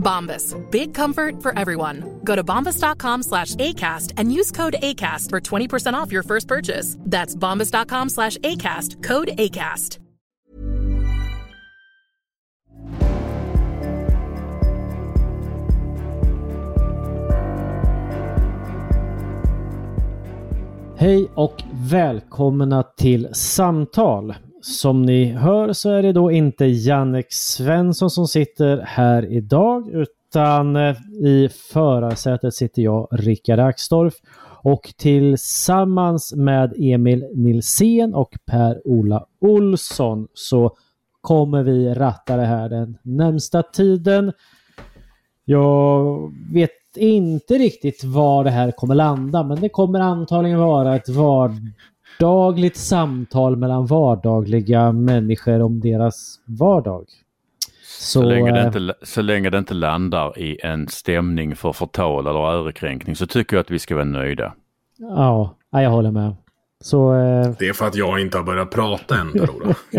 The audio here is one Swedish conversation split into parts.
Bombas. Big comfort for everyone. Go to bombas.com slash ACAST and use code ACAST for 20% off your first purchase. That's bombas.com slash ACAST. Code ACAST. Hej och välkomna till Samtal. Som ni hör så är det då inte Jannik Svensson som sitter här idag utan eh, i förarsätet sitter jag, Rickard Axdorff. Och tillsammans med Emil Nilsén och Per-Ola Olsson så kommer vi ratta det här den närmsta tiden. Jag vet inte riktigt var det här kommer landa men det kommer antagligen vara ett vardagligt samtal mellan vardagliga människor om deras vardag. Så, länge det eh, inte, så länge det inte landar i en stämning för förtal eller ärekränkning så tycker jag att vi ska vara nöjda. Ja, ja, jag håller med. Så... eh, Det är för att jag inte har börjat prata än, Per-Ola.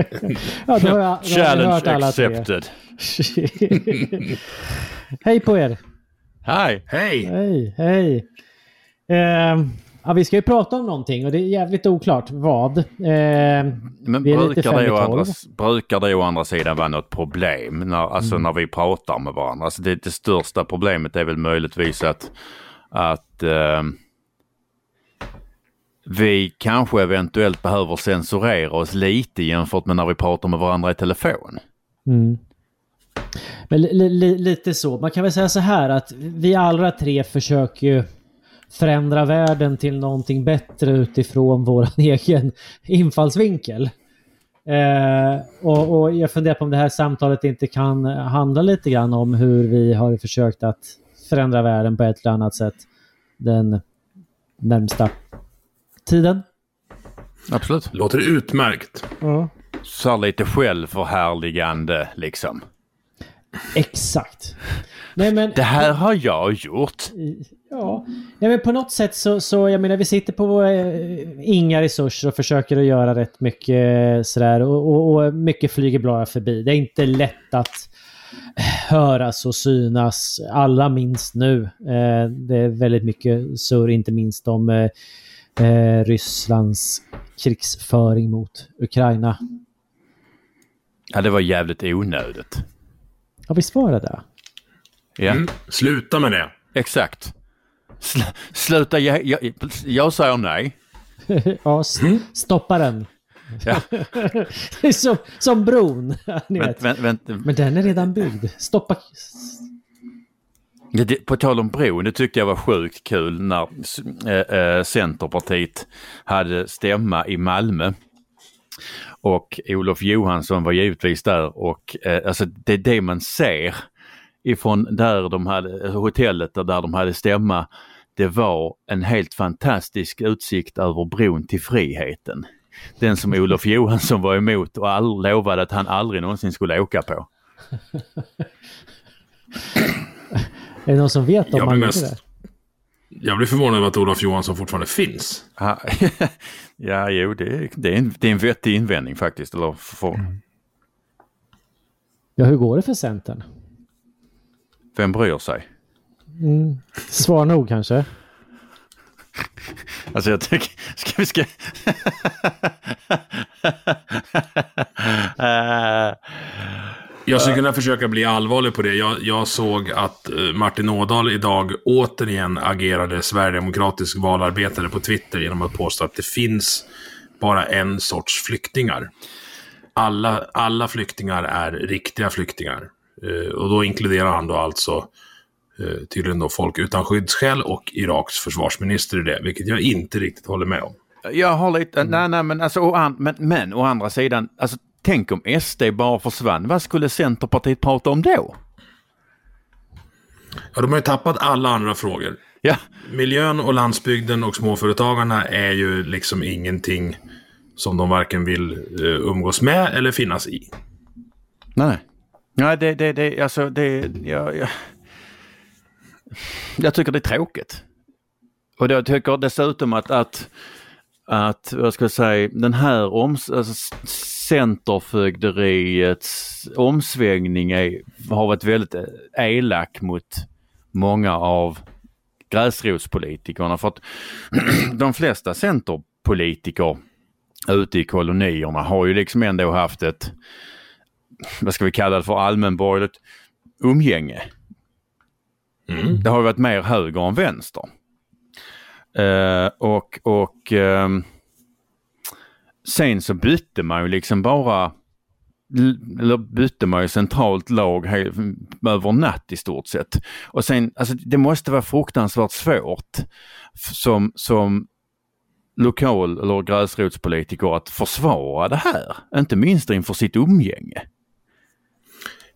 Ja, då har jag, då har jag Challenge tre. accepted. Hej på er! Hej! Hej! Hej, hej! Eh, ja, vi ska ju prata om någonting och det är jävligt oklart vad. Eh, Men brukar det, å andra, brukar det å andra sidan vara något problem när, alltså Mm. när vi pratar med varandra? Alltså det, det största problemet är väl möjligtvis att, att eh, vi kanske eventuellt behöver censurera oss lite jämfört med när vi pratar med varandra i telefon. Mm. Men li, li, lite så. Man kan väl säga så här att vi alla tre försöker ju förändra världen till någonting bättre utifrån vår egen infallsvinkel. Eh, och, och jag funderar på om det här samtalet inte kan handla lite grann om hur vi har försökt att förändra världen på ett eller annat sätt den närmsta tiden. Absolut. Låter utmärkt. Ja. Så lite självförhärligande liksom. Exakt. Nej, men, Det här har jag gjort. Ja, ja men på något sätt så, så jag menar vi sitter på eh, inga resurser och försöker att göra rätt mycket eh, sådär och, och, och mycket flyger bara förbi. Det är inte lätt att höras och synas, alla minst nu. Eh, det är väldigt mycket surr, inte minst om eh, eh, Rysslands krigsföring mot Ukraina. Ja, det var jävligt onödigt. Har vi svarat det? Ja, Mm. Sluta med det. exakt. Sl sluta, jag, jag, jag säger nej. ja, stoppa den. Ja. Det som, som bron. Ni vet. Vänt, vänt, vänt. Men den är redan byggd. Stoppa... Ja, det, på tal om bron, det tyckte jag var sjukt kul när äh, äh, Centerpartiet hade stämma i Malmö. Och Olof Johansson var givetvis där och äh, alltså det är det man ser ifrån där de hade, hotellet där de hade stämma. Det var en helt fantastisk utsikt över bron till friheten. Den som Olof Johansson var emot och all, lovade att han aldrig någonsin skulle åka på. Är det någon som vet om Jag blir gjorde mest- det? Jag blir förvånad över att Olof Johansson fortfarande finns. Ja, jo, det, är- det, är en, det är en vettig invändning faktiskt. Eller för, Ja, hur går det för Centern? Vem bryr sig? Svar nog kanske. Alltså jag tycker, ska vi ska... Jag skulle kunna försöka bli allvarlig på det. Jag, jag såg att eh, Martin Ådahl idag återigen agerade sverigedemokratisk valarbetare på Twitter genom att påstå att det finns bara en sorts flyktingar. Alla, alla flyktingar är riktiga flyktingar. Eh, och då inkluderar han då alltså eh, tydligen då folk utan skyddsskäl och Iraks försvarsminister i det, vilket jag inte riktigt håller med om. jag har lite, nej nej men alltså, å an, men, men å andra sidan, alltså tänk om SD bara försvann. Vad skulle Centerpartiet prata om då? Ja, de har ju tappat alla andra frågor. Ja, Miljön och landsbygden och småföretagarna är ju liksom ingenting som de varken vill eh, umgås med eller finnas i. nej. Nej, det, det, det, alltså det, jag, jag, jag tycker det är tråkigt. Och jag tycker dessutom att, att, att vad ska jag säga, den här oms, alltså Centerfögderiets omsvängning är, har varit väldigt eh, elak mot många av gräsrotspolitikerna. För att de flesta centerpolitiker ute i kolonierna har ju liksom ändå haft ett, vad ska vi kalla det för, allmänborgerligt umgänge. Mm. Det har varit mer höger än vänster. Eh, och och ehm, sen så bytte man ju liksom bara eller bytte man ju centralt lag över natt i stort sett. Och sen, alltså det måste vara fruktansvärt svårt som, som lokal eller gräsrotspolitiker att försvara det här. Inte minst inför sitt umgänge.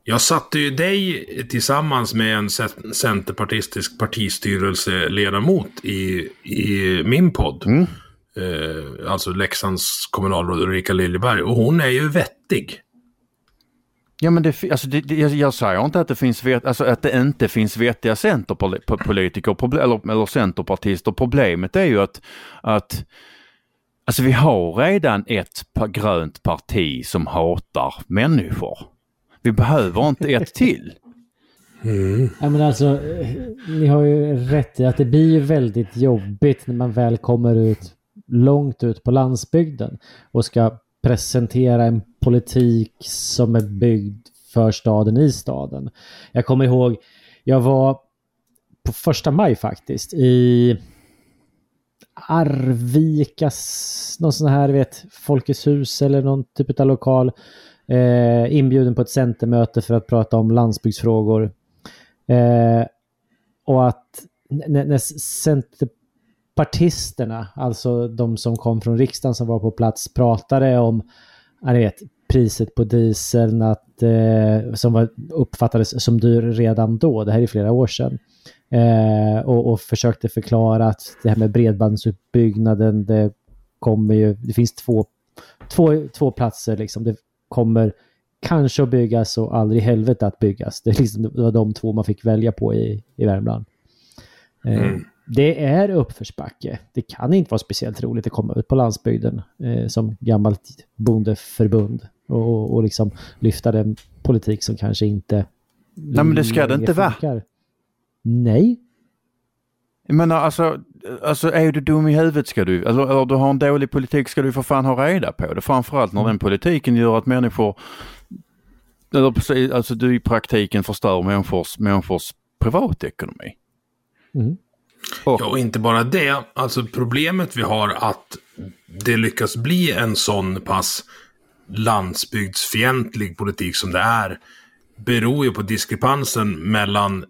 Jag satte ju dig tillsammans med en ce- centerpartistisk partistyrelseledamot i, i min podd. Eh, alltså Leksands kommunalråd Ulrika Liljeberg. Och hon är ju vettig. Ja men det, alltså det, det, jag, jag säger inte att det, finns vet, alltså att det inte finns vettiga centerpolitiker proble- eller, eller centerpartister. Problemet är ju att, att alltså vi har redan ett grönt parti som hatar människor. Vi behöver inte ett till. Ja, men alltså, eh, ni har ju rätt i att det blir ju väldigt jobbigt när man väl kommer ut långt ut på landsbygden och ska presentera en politik som är byggd för staden i staden. Jag kommer ihåg, jag var på första maj faktiskt i Arvikas, någon sån här, vet, Folkets hus eller någon typ av lokal. Eh, inbjuden på ett centermöte för att prata om landsbygdsfrågor. Eh, och att när, när centerpartisterna, alltså de som kom från riksdagen som var på plats, pratade om ja, ni vet, priset på dieseln att, eh, som var, uppfattades som dyr redan då, det här är flera år sedan. Eh, och, och försökte förklara att det här med bredbandsutbyggnaden, det kommer ju, det finns två, två, två platser liksom. Det kommer kanske att byggas och aldrig i helvete att byggas. Det, är liksom, det var de två man fick välja på i, i Värmland. Eh, Det är uppförsbacke. Det kan inte vara speciellt roligt att komma ut på landsbygden eh, som gammalt bondeförbund och, och liksom lyfta den politik som kanske inte Nej men det ska det inte vara. Nej, Jag menar alltså, alltså är du dum i huvudet ska du, eller, eller du har en dålig politik ska du för fan ha reda på det. Framförallt när den politiken gör att människor, eller precis, alltså du i praktiken förstör människors, människors privatekonomi. Mm. Och, Ja, och inte bara det. Alltså problemet vi har att det lyckas bli en sån pass landsbygdsfientlig politik som det är beror ju på diskrepansen mellan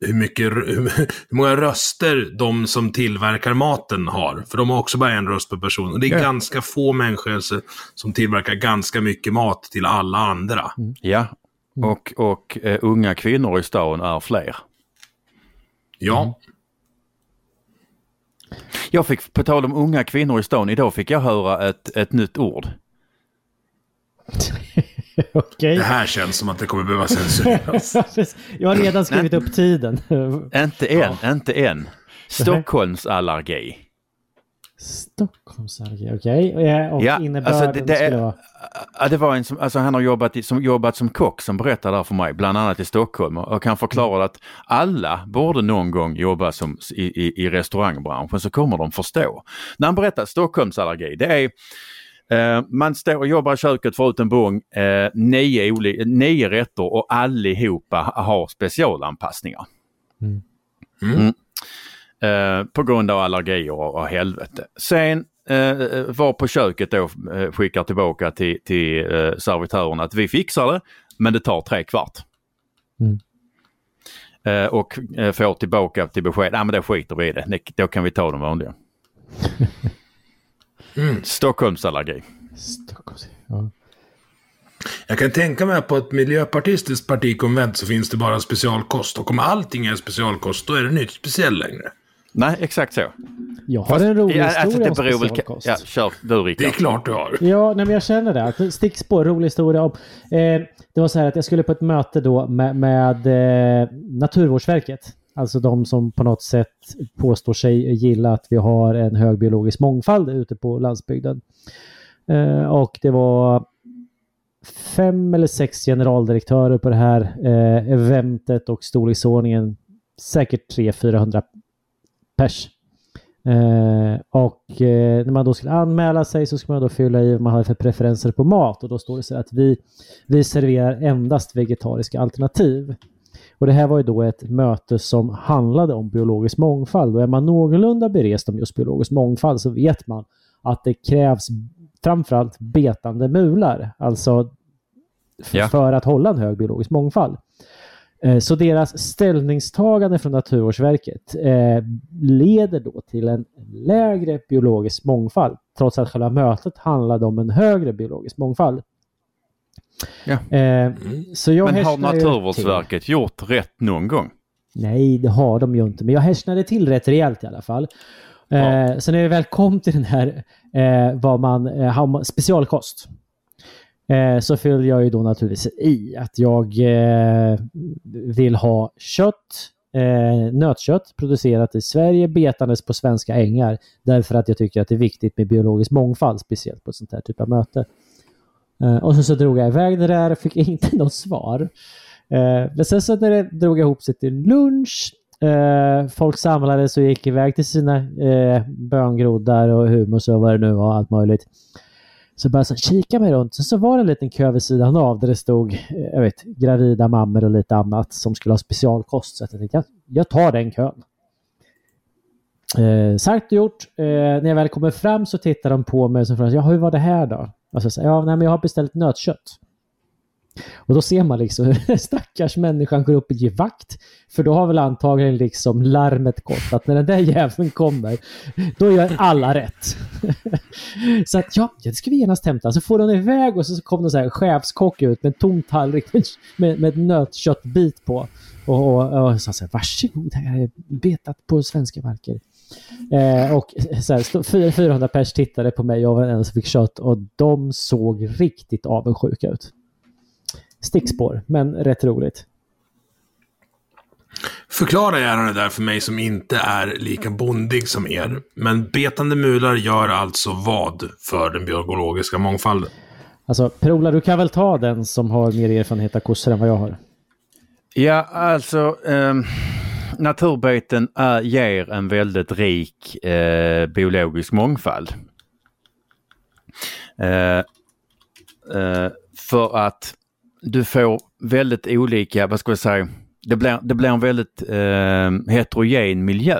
hur, mycket, hur många röster de som tillverkar maten har. För de har också bara en röst per person. Och det är Ja. ganska få människor som tillverkar ganska mycket mat till alla andra. ja, och, och eh, unga kvinnor i stan är fler. Ja, Jag fick, på tal om unga kvinnor i stan, idag fick jag höra ett, ett nytt ord. okej. det här känns som att det kommer behöva censureras. Jag har redan skrivit upp tiden. Inte än, inte än. Stockholmsallergi. Stockholmsallergi, okej. Okay. Och Ja, innebörden alltså det, det, skulle vara... ja, det var en som, alltså han har jobbat, i, som, jobbat som kock som berättade där för mig, bland annat i Stockholm. Och han förklarade att alla borde någon gång jobba som, i, i, i restaurangbranschen så kommer de förstå. När han berättar Stockholmsallergi, det är Eh, man står och jobbar i köket, får ut en bång, eh, nio, oli- nio rätter och allihopa har specialanpassningar. Mm. Mm. Eh, på grund av allergier och, och helvete. Sen eh, var på köket då eh, skickar tillbaka till, till eh, servitören att vi fixar det men det tar tre kvart. Mm. Eh, och eh, får tillbaka till besked, ja men det skiter vi i Det- då kan vi ta de vanliga. Stockholmsallergi. Stockholms... Ja. Jag kan tänka mig att på ett miljöpartistiskt partikonvent så finns det bara specialkost. Och om allting är specialkost, då är det inte speciell längre. Nej, exakt så. Jag har en rolig Ja, historia alltså, det om beror väl... specialkost. Ja, kör du Det är Rickard. klart du har. Ja, nej, men jag känner det. Att stickspår, rolig historia om. Eh, det var så här att jag skulle på ett möte då med, med eh, Naturvårdsverket. Alltså de som på något sätt påstår sig gilla att vi har en hög biologisk mångfald ute på landsbygden. Eh, och det var fem eller sex generaldirektörer på det här eh, eventet och storleksordningen säkert 300-400 pers. Eh, och eh, när man då skulle anmäla sig så ska man då fylla i vad man hade för preferenser på mat och då står det så här att vi, vi serverar endast vegetariska alternativ. Och det här var ju då ett möte som handlade om biologisk mångfald och är man någorlunda berest om just biologisk mångfald så vet man att det krävs framförallt betande mular, alltså Ja. för att hålla en hög biologisk mångfald. Eh, Så deras ställningstagande från Naturvårdsverket eh, leder då till en lägre biologisk mångfald trots att själva mötet handlade om en högre biologisk mångfald. Ja. Eh, så jag Men har Naturvårdsverket gjort rätt någon gång? Till. Nej, det har de ju inte, men jag härsknade till rätt rejält i alla fall. Eh, Ja. Så när vi väl kom till den här eh, vad man, eh, man- specialkost eh, så fyller jag ju då naturligtvis i att jag eh, vill ha kött, eh, nötkött producerat i Sverige betandes på svenska ängar därför att jag tycker att det är viktigt med biologisk mångfald, speciellt på ett sånt här typ av möte. Eh, och så, så drog jag iväg det där och fick inte något svar. Eh, men sen så när det drog ihop sig till lunch, eh, folk samlades och gick iväg till sina eh, böngroddar och hummus och vad det nu var, allt möjligt. Så började jag kika mig runt, så, så var det en liten kö vid sidan av där det stod eh, jag vet, gravida mammor och lite annat som skulle ha specialkost. Så jag tänkte, jag, jag tar den kön. Eh, sagt och gjort. Eh, när jag väl kommer fram så tittar de på mig och frågar ja, hur var det här då? Och så säger jag, ja, nej, men jag har beställt nötkött. Och då ser man liksom hur stackars människan går upp och ger vakt. För då har väl antagligen liksom larmet gått att när den där jäveln kommer, då gör alla rätt. så att ja, det ska vi genast hämta. Så får de iväg och så kom det så här chefskock ut med en tom tallrik med, med, ett nötköttbit på. Och, och, och sa så här, varsågod, här är betat på svenska marker. Eh, och så här, stå- fyra- 400 pers tittade på mig, jag var den enda som fick kött och de såg riktigt avundsjuka ut. Stickspår, men rätt roligt. Förklara gärna det där för mig som inte är lika bondig som er. Men betande mular gör alltså vad för den biologiska mångfalden? Alltså, Per-Ola, du kan väl ta den som har mer erfarenhet av kossor än vad jag har? Ja, alltså ehm, naturbeten är, ger en väldigt rik eh, biologisk mångfald. Eh, eh, för att du får väldigt olika, vad ska jag säga, det blir, det blir en väldigt eh, heterogen miljö.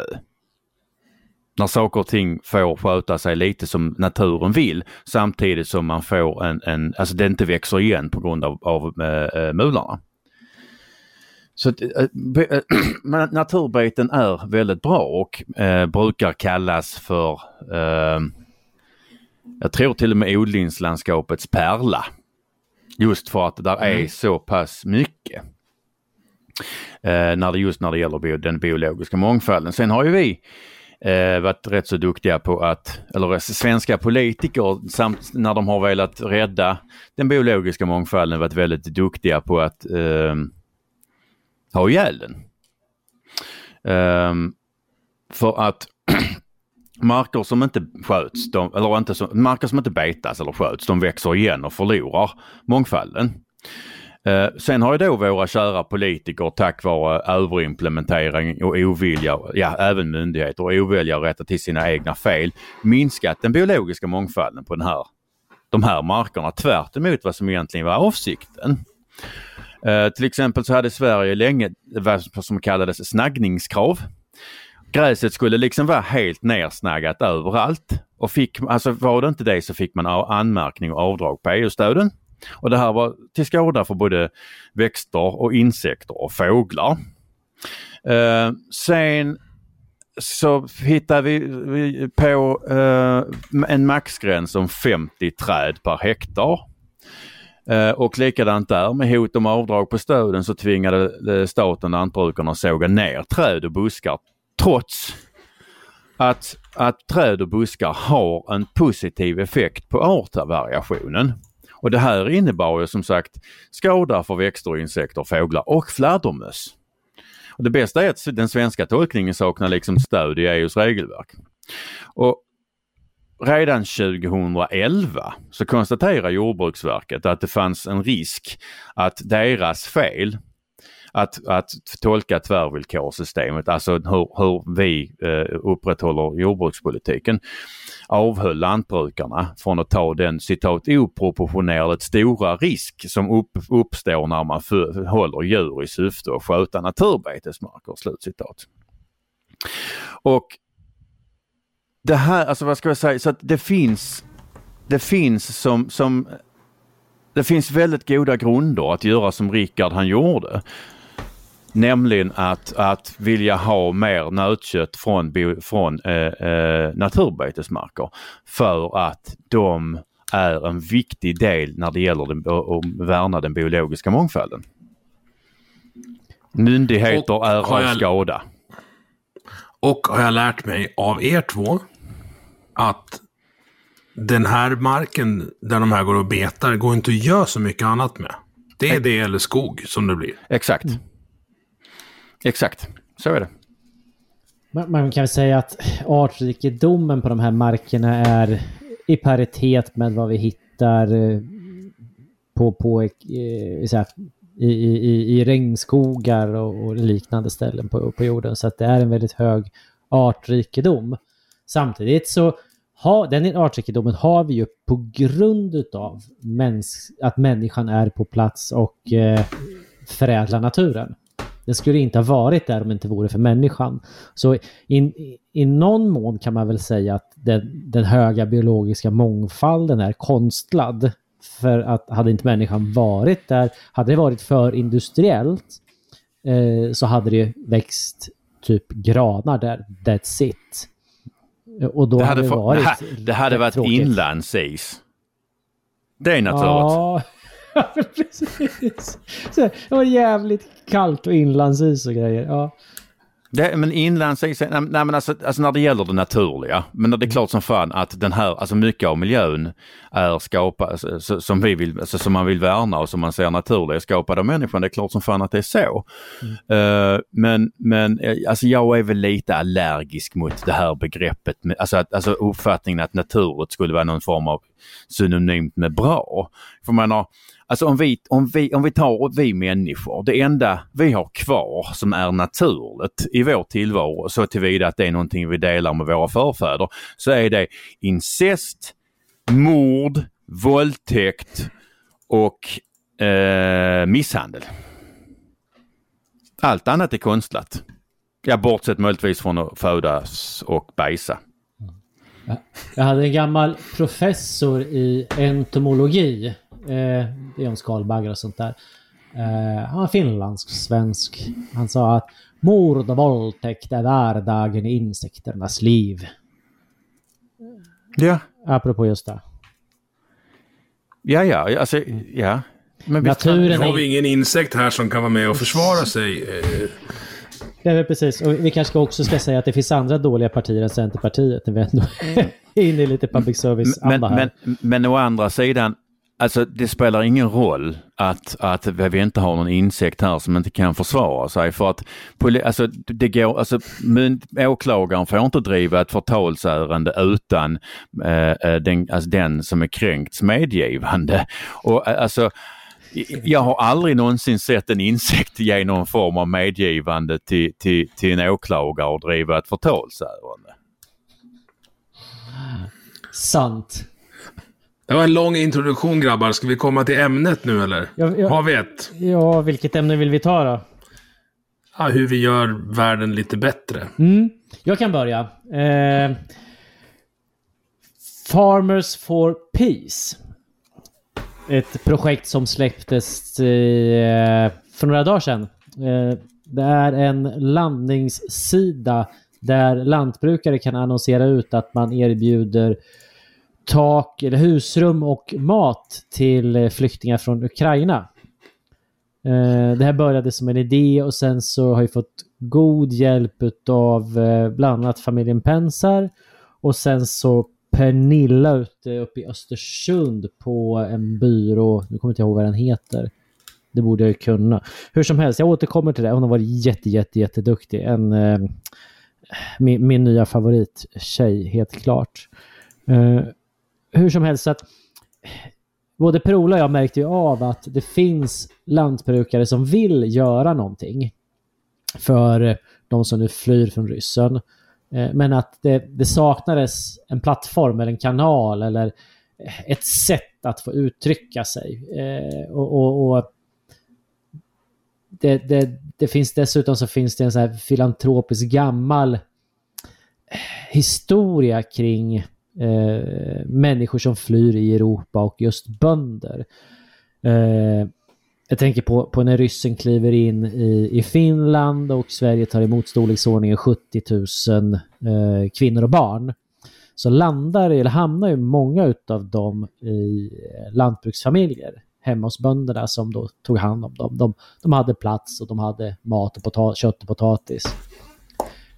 När saker och ting får sköta sig lite som naturen vill samtidigt som man får en, en alltså det inte växer igen på grund av, av eh, eh mularna. Så men naturbeten är väldigt bra och eh, brukar kallas för, eh, jag tror till och med odlingslandskapets pärla. Just för att det där är så pass mycket. När det, just när det gäller bio, den biologiska mångfalden. Sen har ju vi eh, varit rätt så duktiga på att, eller svenska politiker samt när de har velat rädda den biologiska mångfalden varit väldigt duktiga på att eh, ha ihjäl den. Um, För att marker som inte sköts, de, eller inte som, marker som inte betas eller sköts, de växer igen och förlorar mångfalden. Eh, sen har ju då våra kära politiker tack vare överimplementering och ovilja, ja även myndigheter och ovilja att rätta till sina egna fel, minskat den biologiska mångfalden på den här, de här markerna tvärt emot vad som egentligen var avsikten. Eh, till exempel så hade Sverige länge vad som kallades snaggningskrav. Gräset skulle liksom vara helt nersnaggat överallt och fick, alltså var det inte det så fick man anmärkning och avdrag på EU-stöden. Och det här var till skada för både växter och insekter och fåglar. Eh, sen så hittade vi, vi på eh, en maxgräns om 50 träd per hektar. Eh, och likadant där med hot om avdrag på stöden så tvingade eh, staten lantbrukarna såga ner träd och buskar trots att, att träd och buskar har en positiv effekt på artvariationen. Och det här innebar ju som sagt skada för växter, insekter, fåglar och fladdermöss. Och det bästa är att den svenska tolkningen saknar liksom stöd i EUs regelverk. Och redan 2011 så konstaterar Jordbruksverket att det fanns en risk att deras fel att, att tolka tvärvillkorssystemet, alltså hur, hur vi eh, upprätthåller jordbrukspolitiken, avhöll lantbrukarna från att ta den citat oproportionerligt stora risk som upp, uppstår när man för, håller djur i syfte att sköta naturbetesmarker. Slutcitat. Och det här, alltså vad ska jag säga, så att det finns, det finns som, som det finns väldigt goda grunder att göra som Rickard han gjorde. Nämligen att, att vilja ha mer nötkött från, från eh, eh, naturbetesmarker för att de är en viktig del när det gäller den, att värna den biologiska mångfalden. Myndigheter och är av skada. Och har jag lärt mig av er två att den här marken där de här går och betar går inte att göra så mycket annat med. Det är det eller skog som det blir. Exakt. Mm. Exakt, så är det. Man kan väl säga att artrikedomen på de här markerna är i paritet med vad vi hittar eh, på, på eh, i, i, i regnskogar och, och, liknande ställen på, på jorden. Så att det är en väldigt hög artrikedom. Samtidigt så ha, den artrikedomen har vi ju på grund av mäns, att människan är på plats och eh, förädlar naturen. Den skulle inte ha varit där om det inte vore för människan. Så i, i någon mån kan man väl säga att den, den höga biologiska mångfalden är konstlad. För att hade inte människan varit där, hade det varit för industriellt eh, så hade det växt typ granar där, that's it. Och då det hade, hade varit... Det, det hade varit inlandsis. Det är naturligt. Ja, precis. Så, det var jävligt kallt och inlandsis och grejer. Ja. Det, men inlandsis, nej, nej men alltså, alltså, när det gäller det naturliga. Men det är klart som fan att den här, alltså mycket av miljön är skapad, alltså, som vi vill, alltså, som man vill värna och som man ser naturliga skapade av människan. Det är klart som fan att det är så. Mm. Uh, men, men eh, alltså jag är väl lite allergisk mot det här begreppet, alltså, att, alltså uppfattningen att naturet skulle vara någon form av synonymt med bra. För man har, Alltså om vi, om, vi, om vi tar vi människor, det enda vi har kvar som är naturligt i vår tillvaro så tillvida att det är någonting vi delar med våra förfäder, så är det incest, mord, våldtäkt och eh, misshandel. Allt annat är konstlat. Ja, bortsett möjligtvis från att födas och bajsa. Jag hade en gammal professor i entomologi Eh, det är om skalbaggar och sånt där. Eh, han var finlandsk-svensk. Han sa att mord och våldtäkt är vardagen i insekternas liv. Ja. Apropå just det. Ja, ja, alltså, ja. Men Naturen har vi ingen insekt här som kan vara med och försvara sig. Eh. Ja, precis. Och vi kanske också ska säga att det finns andra dåliga partier än Centerpartiet. När vi ändå är inne i lite public service-anda här. Men, men, men å andra sidan, Alltså det spelar ingen roll att, att vi inte har någon insekt här som inte kan försvara sig för att alltså, det går, alltså, åklagaren får inte driva ett förtalsärende utan eh, eh den, alltså, den som är kränkts medgivande. Och, eh, alltså, jag har aldrig någonsin sett en insekt ge någon form av medgivande till, till, till en åklagare och driva ett förtalsärende. Sant. Det var en lång introduktion grabbar. Ska vi komma till ämnet nu eller? Ja, ja, Har vi ett? Ja, vilket ämne vill vi ta då? Ja, hur vi gör världen lite bättre. Mm, jag kan börja. Eh, Farmers for Peace. Ett projekt som släpptes eh, för några dagar sedan. Eh, det är en landningssida där lantbrukare kan annonsera ut att man erbjuder tak eller husrum och mat till eh, flyktingar från Ukraina. Eh, det här började som en idé och sen så har vi fått god hjälp av eh, bland annat familjen Pensar och sen så Pernilla ute uppe i Östersund på en byrå. Nu kommer jag inte ihåg vad den heter. Det borde jag ju kunna. Hur som helst, jag återkommer till det. Hon har varit jätte, jätte, jätteduktig. En, eh, min, min nya favorittjej, helt klart. Eh, hur som helst, så att både Per-Ola och jag märkte ju av att det finns lantbrukare som vill göra någonting för de som nu flyr från ryssen. Eh, men att det, det, saknades en plattform eller en kanal eller ett sätt att få uttrycka sig. Eh, och, och, och det, det, det, finns dessutom så finns det en så här filantropisk gammal historia kring eh, människor som flyr i Europa och just bönder. Eh, jag tänker på, på när ryssen kliver in i, i Finland och Sverige tar emot storleksordningen 70 000 eh, kvinnor och barn. Så landar, eller hamnar ju många utav dem i eh, lantbruksfamiljer hemma hos bönderna som då tog hand om dem. De, de hade plats och de hade mat och kött och potatis.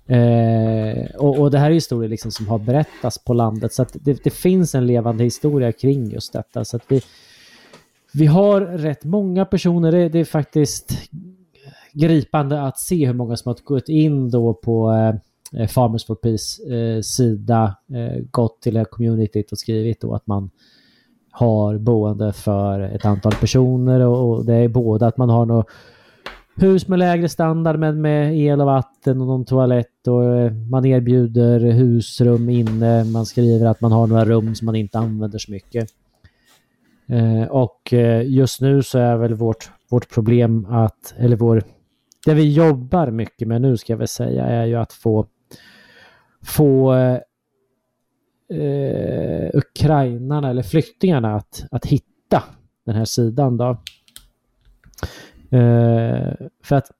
Eh, och, och, det här är historier liksom som har berättats på landet så att det, det, finns en levande historia kring just detta. Så att vi, vi har rätt många personer, det, det är faktiskt gripande att se hur många som har gått in då på eh, eh Farmers for Peace eh, sida, eh, gått till communityt och skrivit då att man har boende för ett antal personer och, och det är både att man har något hus med lägre standard men med el och vatten och någon toalett och eh, man erbjuder husrum inne. Man skriver att man har några rum som man inte använder så mycket. Eh, och eh, just nu så är väl vårt, vårt problem att, eller vår, det vi jobbar mycket med nu ska jag väl säga är ju att få, få eh, ukrainarna eller flyktingarna att, att hitta den här sidan då. Eh, för att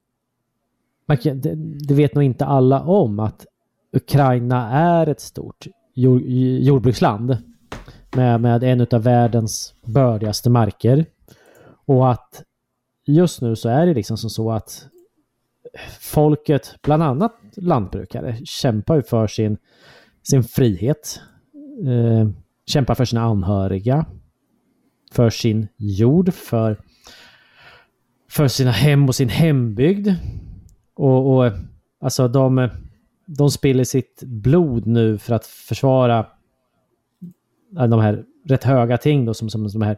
man kan, det, det, vet nog inte alla om att Ukraina är ett stort jord, jordbruksland med, med en av världens bördigaste marker. Och att just nu så är det liksom som så att folket, bland annat lantbrukare, kämpar ju för sin, sin frihet. Eh, kämpar för sina anhöriga. För sin jord, för för sina hem och sin hembygd. Och, och alltså de, de spiller sitt blod nu för att försvara de här rätt höga ting då som, som, som, här,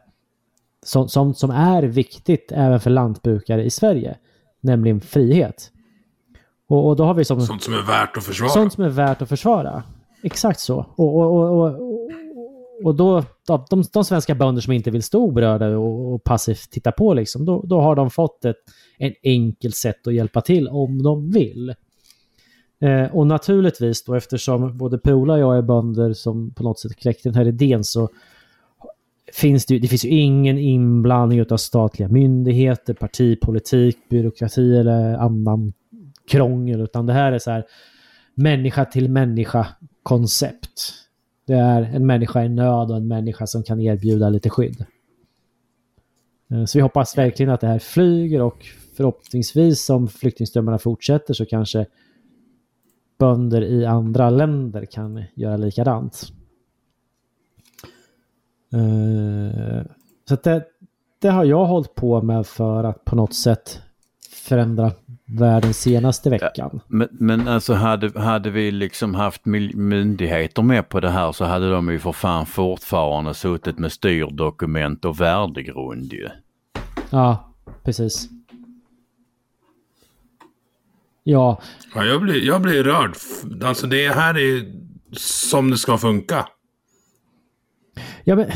som, som, som är viktigt även för lantbrukare i Sverige. Nämligen frihet. Och, och då har vi som... Sånt som är värt att försvara. Sånt som är värt att försvara. Exakt så. Och, och, och, och då, de, de svenska bönder som inte vill stå oberörda och, och passivt titta på, liksom, då, då har de fått ett en enkelt sätt att hjälpa till om de vill. Eh, och naturligtvis då eftersom både Prola och jag är bönder som på något sätt kläckte den här idén så finns det, ju, det finns ju ingen inblandning av statliga myndigheter, partipolitik, byråkrati eller annan krångel utan det här är så här människa till människa koncept. Det är en människa i nöd och en människa som kan erbjuda lite skydd. Eh, så vi hoppas verkligen att det här flyger och förhoppningsvis om flyktingströmmarna fortsätter så kanske bönder i andra länder kan göra likadant. Eh, så det, det har jag hållit på med för att på något sätt förändra världen senaste veckan. Men, men alltså hade, hade vi liksom haft myndigheter med på det här så hade de ju för fan fortfarande suttit med styrdokument och värdegrund ju. Ja, precis. Ja, Ja, jag, blir, jag blir rörd. Alltså det här är som det ska funka. ja men,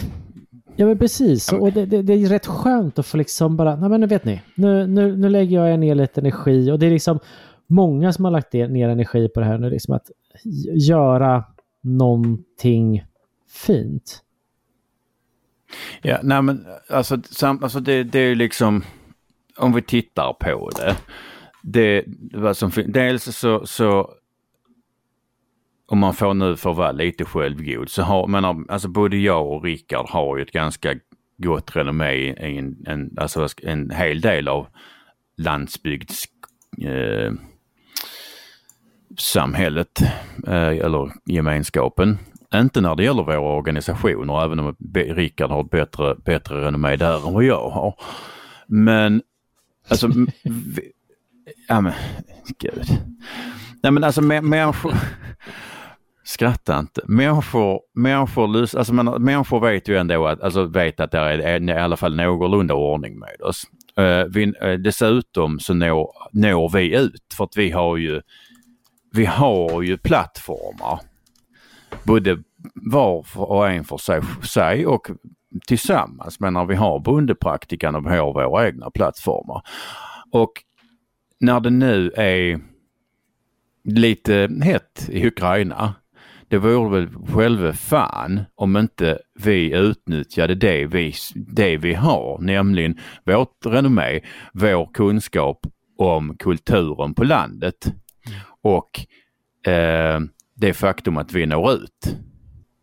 ja, men precis. Och det, det, det är rätt skönt att få liksom bara, nej men nu vet ni, nu, nu, nu lägger jag ner lite energi och det är liksom många som har lagt ner energi på det här nu, liksom att göra någonting fint. Ja, nej men alltså, sam, alltså det, det är ju liksom, om vi tittar på det. det vad som, dels så, så om man får nu för att vara lite självgod så har, man alltså både jag och Rickard har ju ett ganska gott renommé i en, en, alltså en hel del av landsbygds eh, samhället eh, eller gemenskapen. Inte när det gäller våra organisationer, även om Rickard har ett bättre, bättre renommé där än vad jag har. Men alltså, vi, ja men gud. Nej men alltså människor, skratta inte. Människor, människor, alltså, men, människor vet ju ändå att, alltså vet att det är, är i alla fall någorlunda ordning med oss. Uh, vi, uh, dessutom så når, når vi ut för att vi har ju vi har ju plattformar. Både var och en för sig, sig och tillsammans. Men när vi har bondepraktikan och vi har våra egna plattformar. Och när det nu är lite hett i Ukraina. Det vore väl själva fan om inte vi utnyttjade det vi, det vi har, nämligen vårt renommé, vår kunskap om kulturen på landet och eh, det faktum att vi når ut.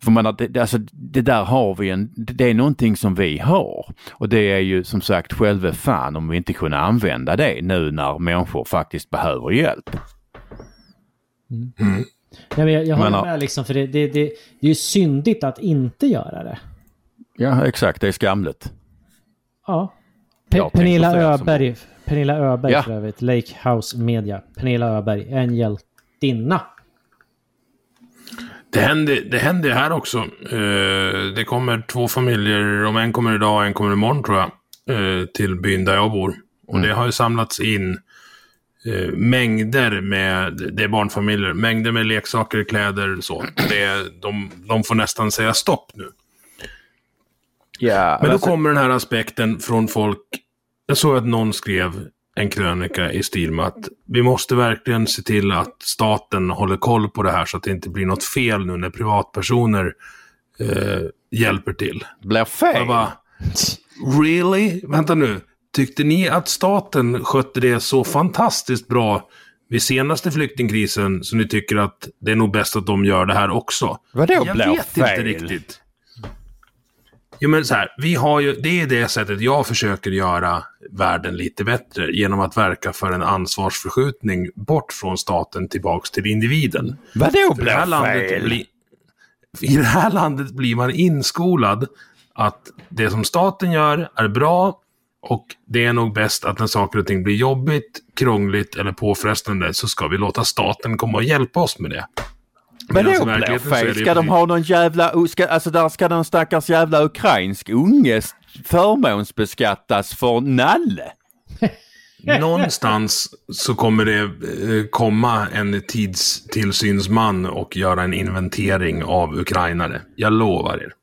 För man, det, alltså, det där har vi en, det är någonting som vi har. Och det är ju som sagt själva fan om vi inte kunde använda det nu när människor faktiskt behöver hjälp. Ja, men jag, jag håller Men, med liksom, för det, det, det, det är ju syndigt att inte göra det. Ja exakt, det är skamligt. Ja. Pe- Pernilla säga som- Öberg, Pernilla Öberg Ja. för övrigt, Lake House Media. Pernilla Öberg, en hjältinna. Det händer, det händer här också. Eh, det kommer två familjer, om en kommer idag och en kommer imorgon tror jag, eh, till byn där jag bor. Och det har ju samlats in eh, mängder med, det är barnfamiljer, mängder med leksaker, kläder så. Det, de, de får nästan säga stopp nu. Ja, Men då alltså- kommer den här aspekten från folk. Jag såg att någon skrev en krönika i stil med att vi måste verkligen se till att staten håller koll på det här så att det inte blir något fel nu när privatpersoner eh, hjälper till. blir fel. Jag bara, really? Vänta nu. Tyckte ni att staten skötte det så fantastiskt bra vid senaste flyktingkrisen så ni tycker att det är nog bäst att de gör det här också? Vadå Jag vet inte fel? riktigt. Jo men så här, vi har ju, det är det sättet jag försöker göra världen lite bättre genom att verka för en ansvarsförskjutning bort från staten tillbaks till individen. Vadå I det, här blir landet fel? bli, I det här landet blir man inskolad att det som staten gör är bra och det är nog bäst att när saker och ting blir jobbigt, krångligt eller påfrestande så ska vi låta staten komma och hjälpa oss med det. Är fel? det Ska de ha någon jävla, ska, alltså där ska någon stackars jävla ukrainsk unge förmånsbeskattas för nalle? Någonstans så kommer det eh, komma en tidstillsynsman och göra en inventering av ukrainare. Jag lovar er.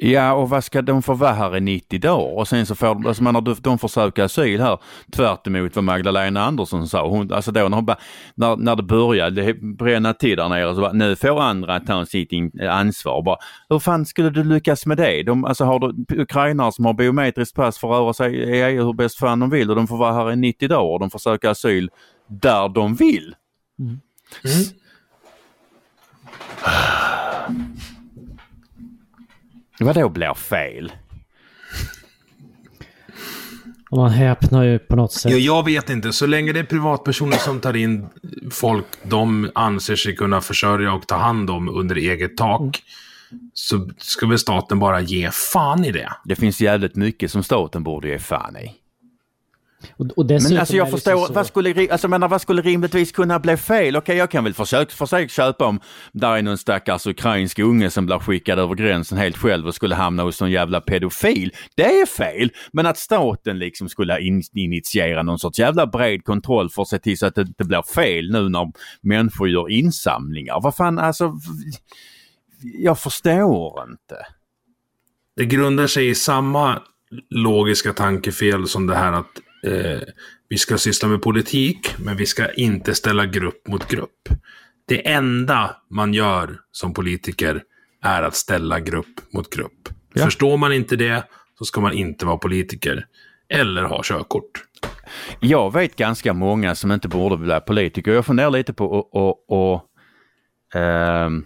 Ja, och vad ska de få vara här i 90 dagar? Och sen så får de, alltså menar, de, de får söka asyl här tvärt emot vad Magdalena Andersson sa. Hon, alltså då när, hon bara, när, när det började bränna till där nere så bara, nu får andra ta sitt in, ansvar. Bara, hur fan skulle du lyckas med det? De, alltså har du ukrainare som har biometriskt pass får röra sig i EU hur bäst fan de vill och de får vara här i 90 dagar och de får söka asyl där de vill. Vadå blir fel? Och man häpnar ju på något sätt. Ja, jag vet inte. Så länge det är privatpersoner som tar in folk de anser sig kunna försörja och ta hand om under eget tak. så ska väl staten bara ge fan i det. Det finns jävligt mycket som staten borde ge fan i. Och, och Men alltså jag förstår, så- vad skulle, alltså, menar, vad skulle rimligtvis kunna bli fel? Okej, jag kan väl försöka, försöka köpa om där är någon stackars ukrainsk unge som blir skickad över gränsen helt själv och skulle hamna hos någon jävla pedofil. Det är fel! Men att staten liksom skulle in, initiera någon sorts jävla bred kontroll för att se till så att det inte blir fel nu när människor gör insamlingar. Vad fan, alltså... Jag förstår inte. Det grundar sig i samma logiska tankefel som det här att eh, vi ska syssla med politik, men vi ska inte ställa grupp mot grupp. Det enda man gör som politiker är att ställa grupp mot grupp. Ja. Förstår man inte det, så ska man inte vara politiker. Eller ha körkort. Jag vet ganska många som inte borde bli politiker. Jag funderar lite på att och, och, ehm,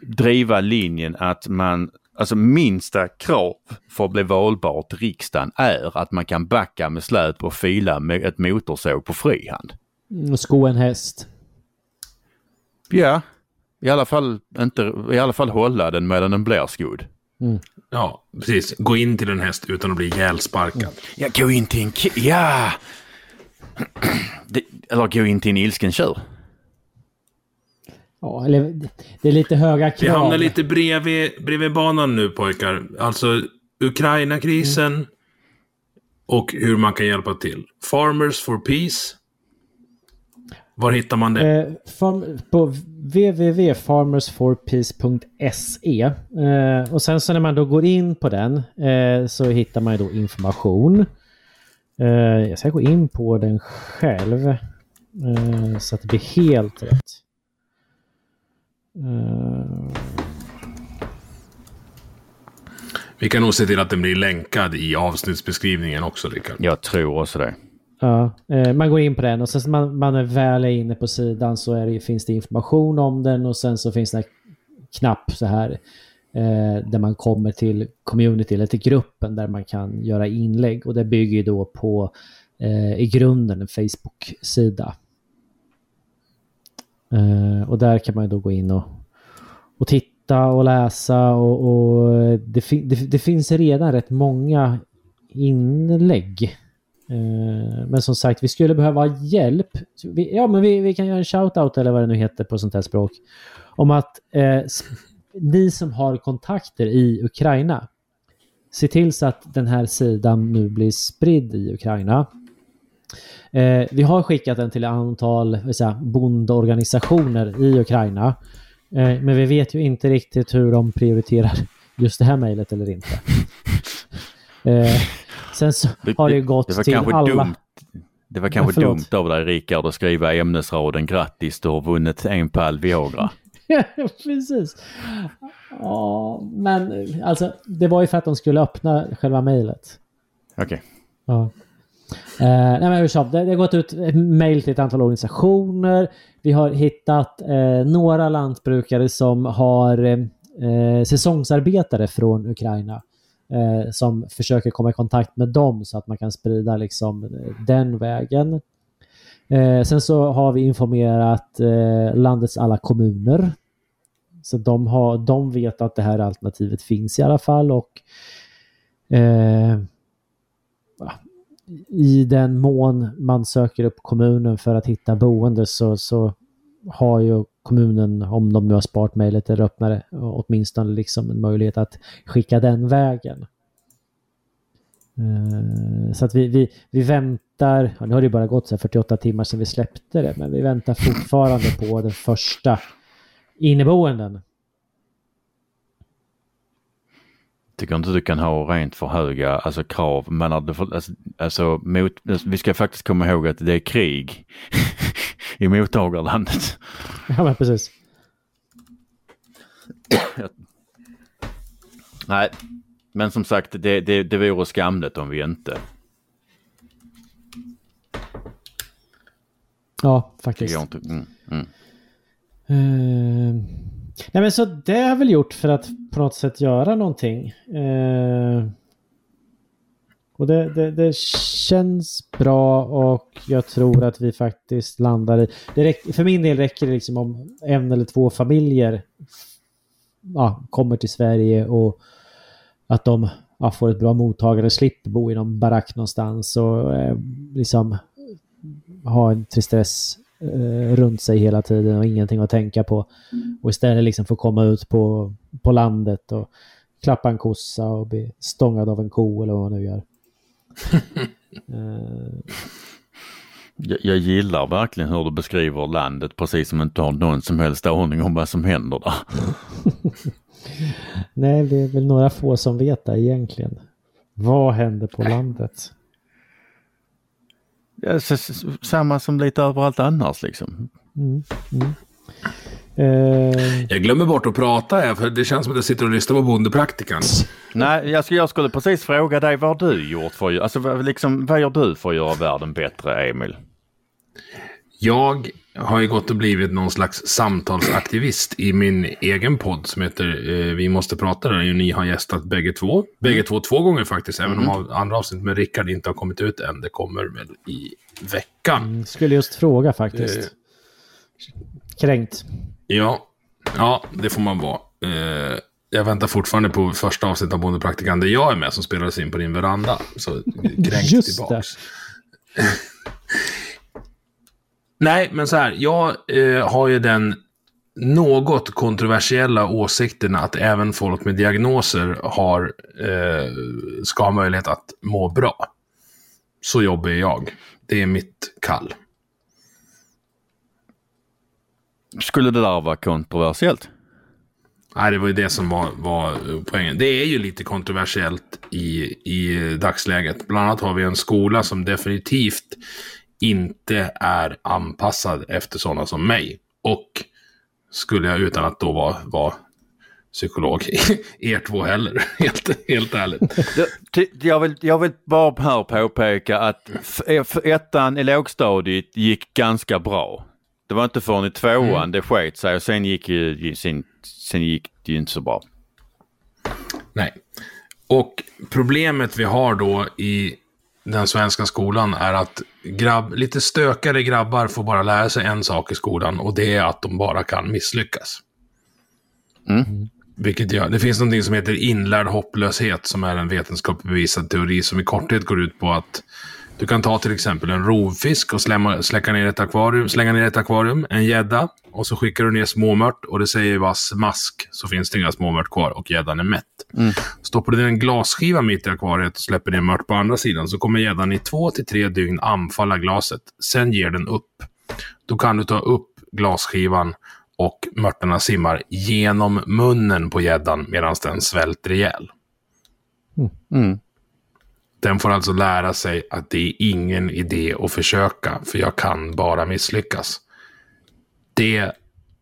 driva linjen att man, alltså minsta krav för att bli valbar till riksdagen är att man kan backa med släp och fila med ett motorsåg på frihand. Mm, Sko en häst. Ja, i alla fall inte, i alla fall hålla den medan den blir skodd. Ja, precis. Gå in till en häst utan att bli ihjälsparkad. Ja, gå in till en ja! Det, eller gå in till en ilsken tjur. Ja, eller det är lite höga Vi krav. hamnar lite bredvid, bredvid banan nu pojkar. Alltså Ukraina-krisen och hur man kan hjälpa till. Farmers for Peace. Var hittar man det? Eh, farm, på www.farmersforpeace.se eh, och sen så när man då går in på den eh, så hittar man ju då information. Eh, jag ska gå in på den själv eh, så att det blir helt rätt. Vi kan nog se till att den blir länkad i avsnittsbeskrivningen också, Rickard. Jag tror också det. Ja, eh, man går in på den och sen man, man är väl inne på sidan så är det, finns det information om den och sen så finns det en knapp så här eh, där man kommer till community eller till gruppen där man kan göra inlägg och det bygger då på eh, i grunden en Facebook-sida. Eh, och där kan man ju då gå in och, och titta och läsa och, och eh, det, fi det, det finns redan rätt många inlägg. Eh, men som sagt, vi skulle behöva hjälp. Vi, ja, men vi, vi kan göra en shout-out eller vad det nu heter på sånt här språk. Om att eh, ni som har kontakter i Ukraina, se till så att den här sidan nu blir spridd i Ukraina. Eh, vi har skickat den till ett antal säga, bondorganisationer i Ukraina. Eh, men vi vet ju inte riktigt hur de prioriterar just det här mejlet eller inte. Eh, sen så har det ju gått det till alla... dumt. Det var kanske förlåt. dumt av dig Rickard att skriva ämnesraden grattis du har vunnit en pall Viagra. Precis. Ja, men alltså det var ju för att de skulle öppna själva mejlet. Okej. Ja. Eh, nej men det, det har gått ut ett mejl till ett antal organisationer. Vi har hittat eh, några lantbrukare som har eh, säsongsarbetare från Ukraina. Eh, som försöker komma i kontakt med dem så att man kan sprida liksom den vägen. Eh, sen så har vi informerat eh, landets alla kommuner. Så de, har, de vet att det här alternativet finns i alla fall och eh, i den mån man söker upp kommunen för att hitta boende så, så har ju kommunen, om de nu har sparat mejlet eller öppnar det, åtminstone liksom en möjlighet att skicka den vägen. Eh, så att vi, vi, vi väntar, nu har det ju bara gått så här 48 timmar sedan vi släppte det, men vi väntar fortfarande på den första inneboenden. Tycker inte du kan ha rent för höga alltså, krav. Men att du får, alltså, alltså, mot, vi ska faktiskt komma ihåg att det är krig i mottagarlandet. Ja, men precis. Nej, men som sagt det, det, det vore skamligt om vi inte. Ja, faktiskt. inte. Mm, mm. Eh, nej men så det har jag väl gjort för att på något sätt göra någonting. Eh, och det, det, det känns bra och jag tror att vi faktiskt landar i... Det räck, för min del räcker det liksom om en eller två familjer ja, kommer till Sverige och att de ja, får ett bra mottagande, slipper bo i någon barack någonstans och eh, liksom ha en tristess eh, runt sig hela tiden och ingenting att tänka på. Och istället liksom få komma ut på, på landet och klappa en kossa och bli stångad av en ko eller vad man nu gör. eh, Jag, jag gillar verkligen hur du beskriver landet precis som inte har någon som helst aning om vad som händer där. Nej, det är väl några få som vet det egentligen. Vad händer på landet? S- samma som lite överallt annars liksom. Mm, mm. Eh, Jag glömmer bort att prata här, för det känns som att jag sitter och lyssnar på Bondepraktikan. Nej, jag, skulle- jag skulle precis fråga dig vad har du gjort för, alltså vad- liksom, vad gör du för att göra världen bättre, Emil? Jag har ju gått och blivit någon slags samtalsaktivist i min egen podd som heter eh, Vi måste prata, där ju ni har gästat bägge två. Bägge två två gånger faktiskt, även om andra avsnitt med Rickard inte har kommit ut än. Det kommer väl i veckan. skulle just fråga faktiskt. Eh. Kränkt. Ja, ja det får man vara. Eh, jag väntar fortfarande på första avsnittet av Bondepraktikan där jag är med som spelades in på din veranda. Så kränkt Just tillbaks. Nej, men så här. Jag eh, har ju den något kontroversiella åsikten att även folk med diagnoser har, eh, ska ha möjlighet att må bra. Så jobbar jag. Det är mitt kall. Skulle det där vara kontroversiellt? Nej, det var ju det som var, var poängen. Det är ju lite kontroversiellt i, i dagsläget. Bland annat har vi en skola som definitivt inte är anpassad efter sådana som mig. Och skulle jag utan att då vara, vara psykolog, er två heller, helt, helt ärligt. Jag vill, jag vill bara här påpeka att ettan i lågstadiet gick ganska bra. Det var inte förrän i tvåan det sket sig och sen gick, ju, sen, sen gick det ju inte så bra. Nej. Och problemet vi har då i den svenska skolan är att grabb, lite stökare grabbar får bara lära sig en sak i skolan och det är att de bara kan misslyckas. Vilket gör, det finns något som heter inlärd hopplöshet som är en vetenskapligt bevisad teori som i korthet går ut på att du kan ta till exempel en rovfisk och slämma, släcka ner ett akvarium, slänga ner ett akvarium, en gädda och så skickar du ner småmört och det säger bara smask så finns det inga småmört kvar och gäddan är mätt. Stoppar du ner en glasskiva mitt i akvariet och släpper ner mört på andra sidan så kommer gäddan i två till tre dygn anfalla glaset. Sen ger den upp. Då kan du ta upp glasskivan och mörtarna simmar genom munnen på gäddan medan den svälter ihjäl. Mm. Den får alltså lära sig att det är ingen idé att försöka, för jag kan bara misslyckas. Det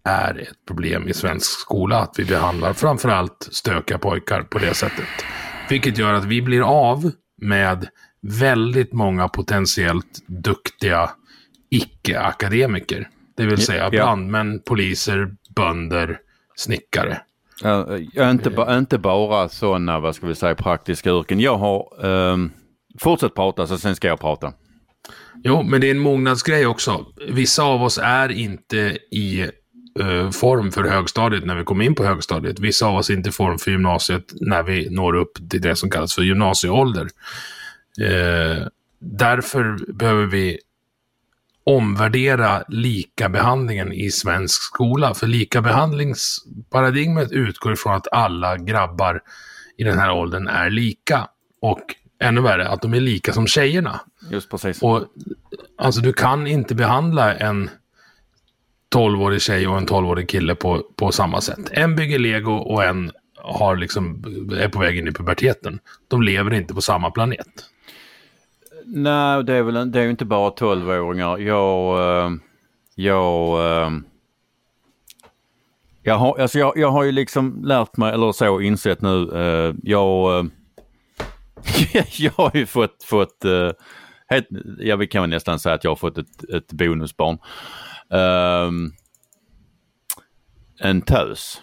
är ett problem i svensk skola, att vi behandlar framförallt stökiga pojkar på det sättet. Vilket gör att vi blir av med väldigt många potentiellt duktiga icke-akademiker. Det vill säga brandmän, poliser, bönder, snickare. Ja, inte, ba, inte bara sådana, vad ska vi säga, praktiska yrken. Jag har, um, fortsätt prata så sen ska jag prata. Jo, men det är en mognadsgrej också. Vissa av oss är inte i eh, form för högstadiet när vi kommer in på högstadiet. Vissa av oss är inte i form för gymnasiet när vi når upp till det som kallas för gymnasieålder. Eh, därför behöver vi omvärdera likabehandlingen i svensk skola. För likabehandlingsparadigmet utgår ifrån att alla grabbar i den här åldern är lika. Och ännu värre, att de är lika som tjejerna. Just precis. Och alltså du kan inte behandla en 12-årig tjej och en 12-årig kille på, på samma sätt. En bygger lego och en har liksom, är på väg in i puberteten. De lever inte på samma planet. Nej, det är väl det är ju inte bara 12-åringar. Jag, eh, jag, eh, jag, har, alltså jag, jag har ju liksom lärt mig, eller så insett nu, eh, jag, eh, jag har ju fått, fått eh, helt, ja, vi kan väl nästan säga att jag har fått ett, ett bonusbarn. Ehm, en tös.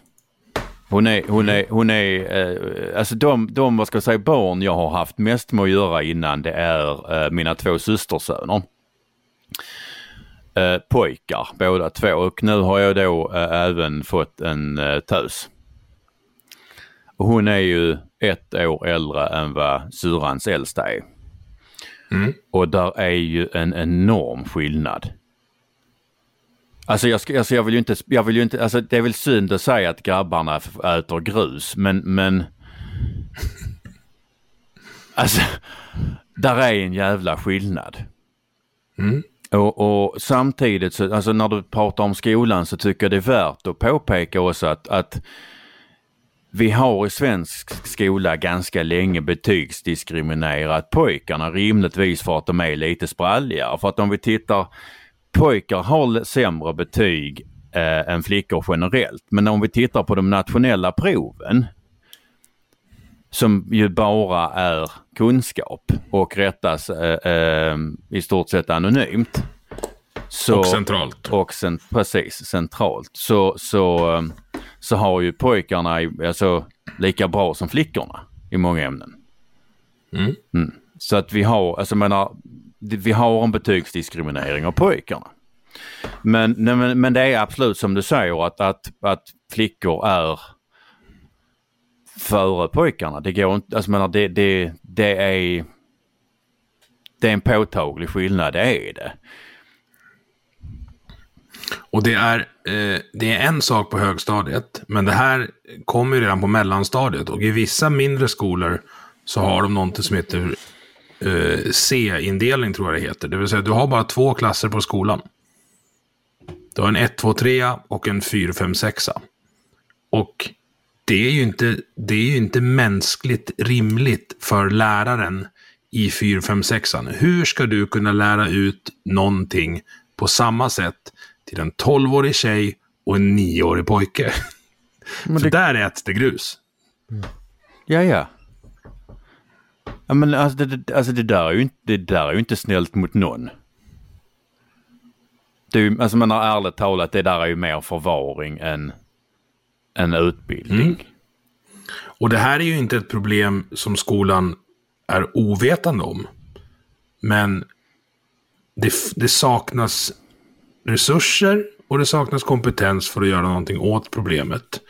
Hon är, hon är, hon är eh, alltså de, de, vad ska jag säga, barn jag har haft mest med att göra innan det är eh, mina två systersöner. Eh, pojkar båda två och nu har jag då eh, även fått en eh, tös. Och hon är ju ett år äldre än vad syrrans äldsta är. Mm. Och där är ju en enorm skillnad. Alltså jag, ska, alltså jag vill ju inte, jag vill ju inte, alltså det är väl synd att säga att grabbarna äter grus men, men Alltså, där är en jävla skillnad. Mm. Och, och samtidigt så, alltså när du pratar om skolan så tycker jag det är värt att påpeka också att, att vi har i svensk skola ganska länge betygsdiskriminerat pojkarna rimligtvis för att de är lite spralligare. För att om vi tittar, pojkar har sämre betyg eh, än flickor generellt. Men om vi tittar på de nationella proven som ju bara är kunskap och rättas eh, eh, i stort sett anonymt. Så, Och centralt. Och sen, precis, centralt. Så, så, eh, så har ju pojkarna alltså, lika bra som flickorna i många ämnen. Mm. Så att vi har, alltså menar, vi har en betygsdiskriminering av pojkarna. Men, men, men det är absolut som du säger att, att, att flickor är före pojkarna. Det går inte, alltså menar det, det, det är det är en påtaglig skillnad, det är det. Och det är, eh, det är en sak på högstadiet, men det här kommer ju redan på mellanstadiet. Och i vissa mindre skolor så har de någonting som heter eh, C-indelning, tror jag det heter. Det vill säga, du har bara två klasser på skolan. Du har en 1, 2, 3 och en 4, 5, 6. Och det är ju inte, det är ju inte mänskligt rimligt för läraren i 4, 5, 6. Hur ska du kunna lära ut någonting på samma sätt till en 12-årig tjej och en 9-årig pojke? För där äts det grus. Ja, ja. Ja men alltså det, det, alltså det där är ju inte, det där är ju inte snällt mot någon. Det är ju, alltså man har ärligt talat, det där är ju mer förvaring än, än utbildning. Mm. Och det här är ju inte ett problem som skolan är ovetande om. Men det, det saknas resurser och det saknas kompetens för att göra någonting åt problemet.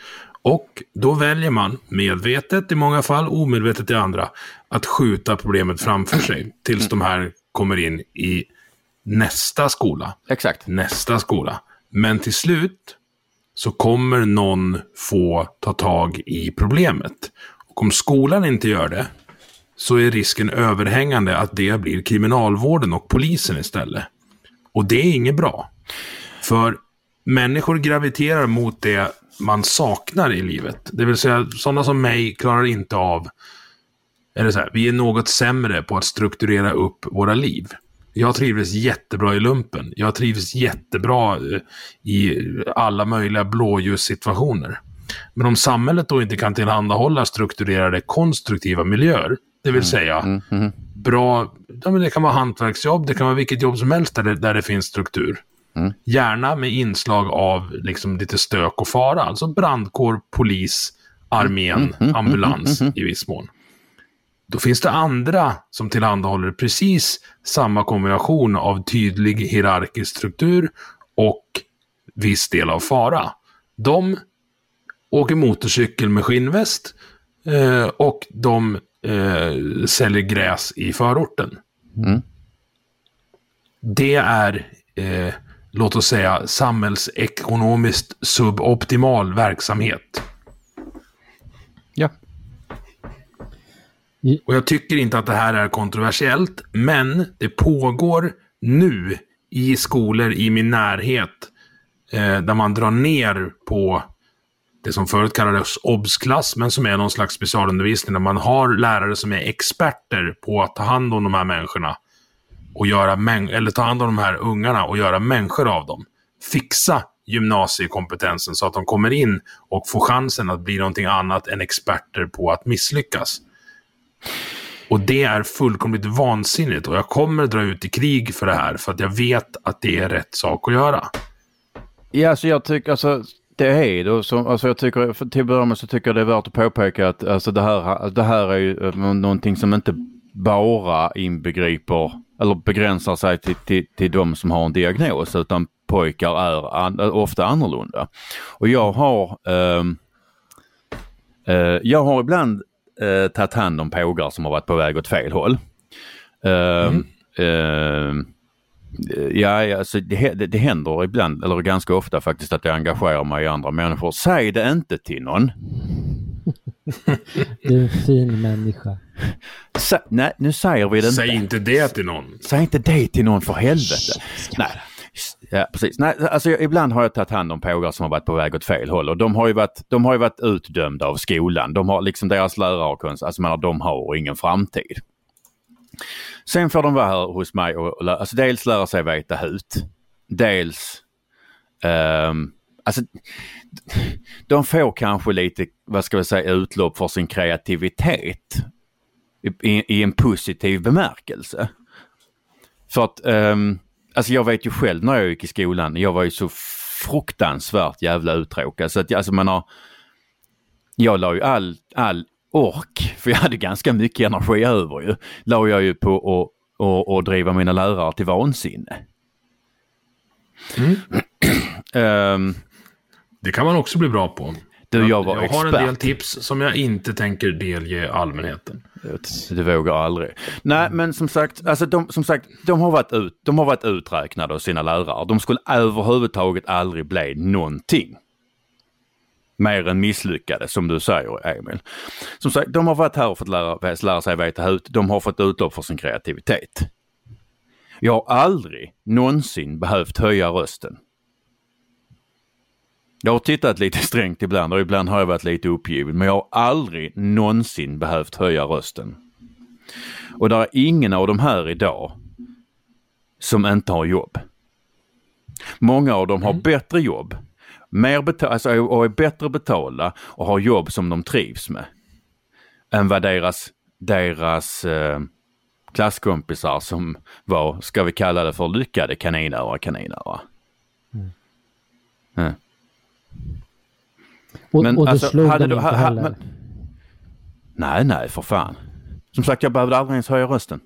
Och då väljer man, medvetet i många fall, omedvetet i andra, att skjuta problemet framför sig tills de här kommer in i nästa skola. Exakt. Nästa skola. Men till slut så kommer någon få ta tag i problemet. Och om skolan inte gör det så är risken överhängande att det blir kriminalvården och polisen istället. Och det är inget bra. För människor graviterar mot det man saknar i livet. Det vill säga, sådana som mig klarar inte av... Eller så här, vi är något sämre på att strukturera upp våra liv. Jag trivdes jättebra i lumpen. Jag trivs jättebra eh, i alla möjliga blåljussituationer. Men om samhället då inte kan tillhandahålla strukturerade konstruktiva miljöer, det vill säga bra, ja, men det kan vara hantverksjobb, det kan vara vilket jobb som helst där det, där det finns struktur. Gärna med inslag av liksom lite stök och fara, alltså brandkår, polis, armén, ambulans i viss mån. Då finns det andra som tillhandahåller precis samma kombination av tydlig hierarkisk struktur och viss del av fara. De åker motorcykel med skinnväst eh, och de eh, säljer gräs i förorten. Det är, eh, låt oss säga, samhällsekonomiskt suboptimal verksamhet. Ja. Och jag tycker inte att det här är kontroversiellt, men det pågår nu i skolor i min närhet eh, där man drar ner på det som förut kallades obsklass, men som är någon slags specialundervisning där man har lärare som är experter på att ta hand om de här människorna och göra män- eller ta hand om de här ungarna och göra människor av dem. Fixa gymnasiekompetensen så att de kommer in och får chansen att bli någonting annat än experter på att misslyckas. Och det är fullkomligt vansinnigt och jag kommer dra ut i krig för det här för att jag vet att det är rätt sak att göra. Ja, alltså jag tycker alltså det är det. Som, alltså jag tycker, för till att börja med så tycker jag det är värt att påpeka att alltså det, här, det här är ju eh, någonting som inte bara inbegriper eller begränsar sig till, till, till de som har en diagnos utan pojkar är an, ofta annorlunda. Och jag har ehm, Eh, jag har ibland eh, tagit hand om pågar som har varit på väg åt fel håll. Eh, eh, ja, alltså det, det, det händer ibland, eller ganska ofta faktiskt, att jag engagerar mig i andra människor. Säg det inte till någon. Du är en fin människa. Sä, nej, nu säger vi det inte. Säg inte det till någon. Säg inte det till någon för helvete. Nej. Ja, precis. Nej, alltså, jag, ibland har jag tagit hand om pågar som har varit på väg åt fel håll och de har ju varit, de har ju varit utdömda av skolan. De har liksom deras lärare och konst, alltså menar, de har ingen framtid. Sen får de vara här hos mig och, och alltså, dels lära sig veta hut. Dels ehm, Alltså, de får kanske lite, vad ska vi säga, utlopp för sin kreativitet i, i, en positiv bemärkelse. För att, ehm, alltså jag vet ju själv när jag gick i skolan, jag var ju så fruktansvärt jävla uttråkad så att jag- alltså man har, jag la ju all, all ork, för jag hade ganska mycket energi över ju, la jag ju på att och, och driva mina lärare till vansinne. Ehm, Det kan man också bli bra på. du, jag var jag expert. har en del tips som jag inte tänker delge allmänheten. Det vågar aldrig. Nej, men som sagt, alltså de, som sagt, de, har varit ut, de har varit uträknade av sina lärare. De skulle överhuvudtaget aldrig bli någonting. Mer än misslyckade, som du säger Emil. Som sagt, de har varit här och fått lära, lära sig veta hut. De har fått utlopp för sin kreativitet. Jag har aldrig någonsin behövt höja rösten. Jag har tittat lite strängt ibland och ibland har jag varit lite uppgiven men jag har aldrig någonsin behövt höja rösten. Och det är ingen av de här idag som inte har jobb. Många av dem har bättre jobb, mer beta- alltså, och är bättre betalda och har jobb som de trivs med. Än vad deras, deras eh, klasskompisar som var, ska vi kalla det för lyckade kaninöron kaninöron. Mm. Och, Men och du alltså, slog hade du- inte ha- heller. men- Nej, nej, för fan. Som sagt, jag behövde aldrig ens höja rösten.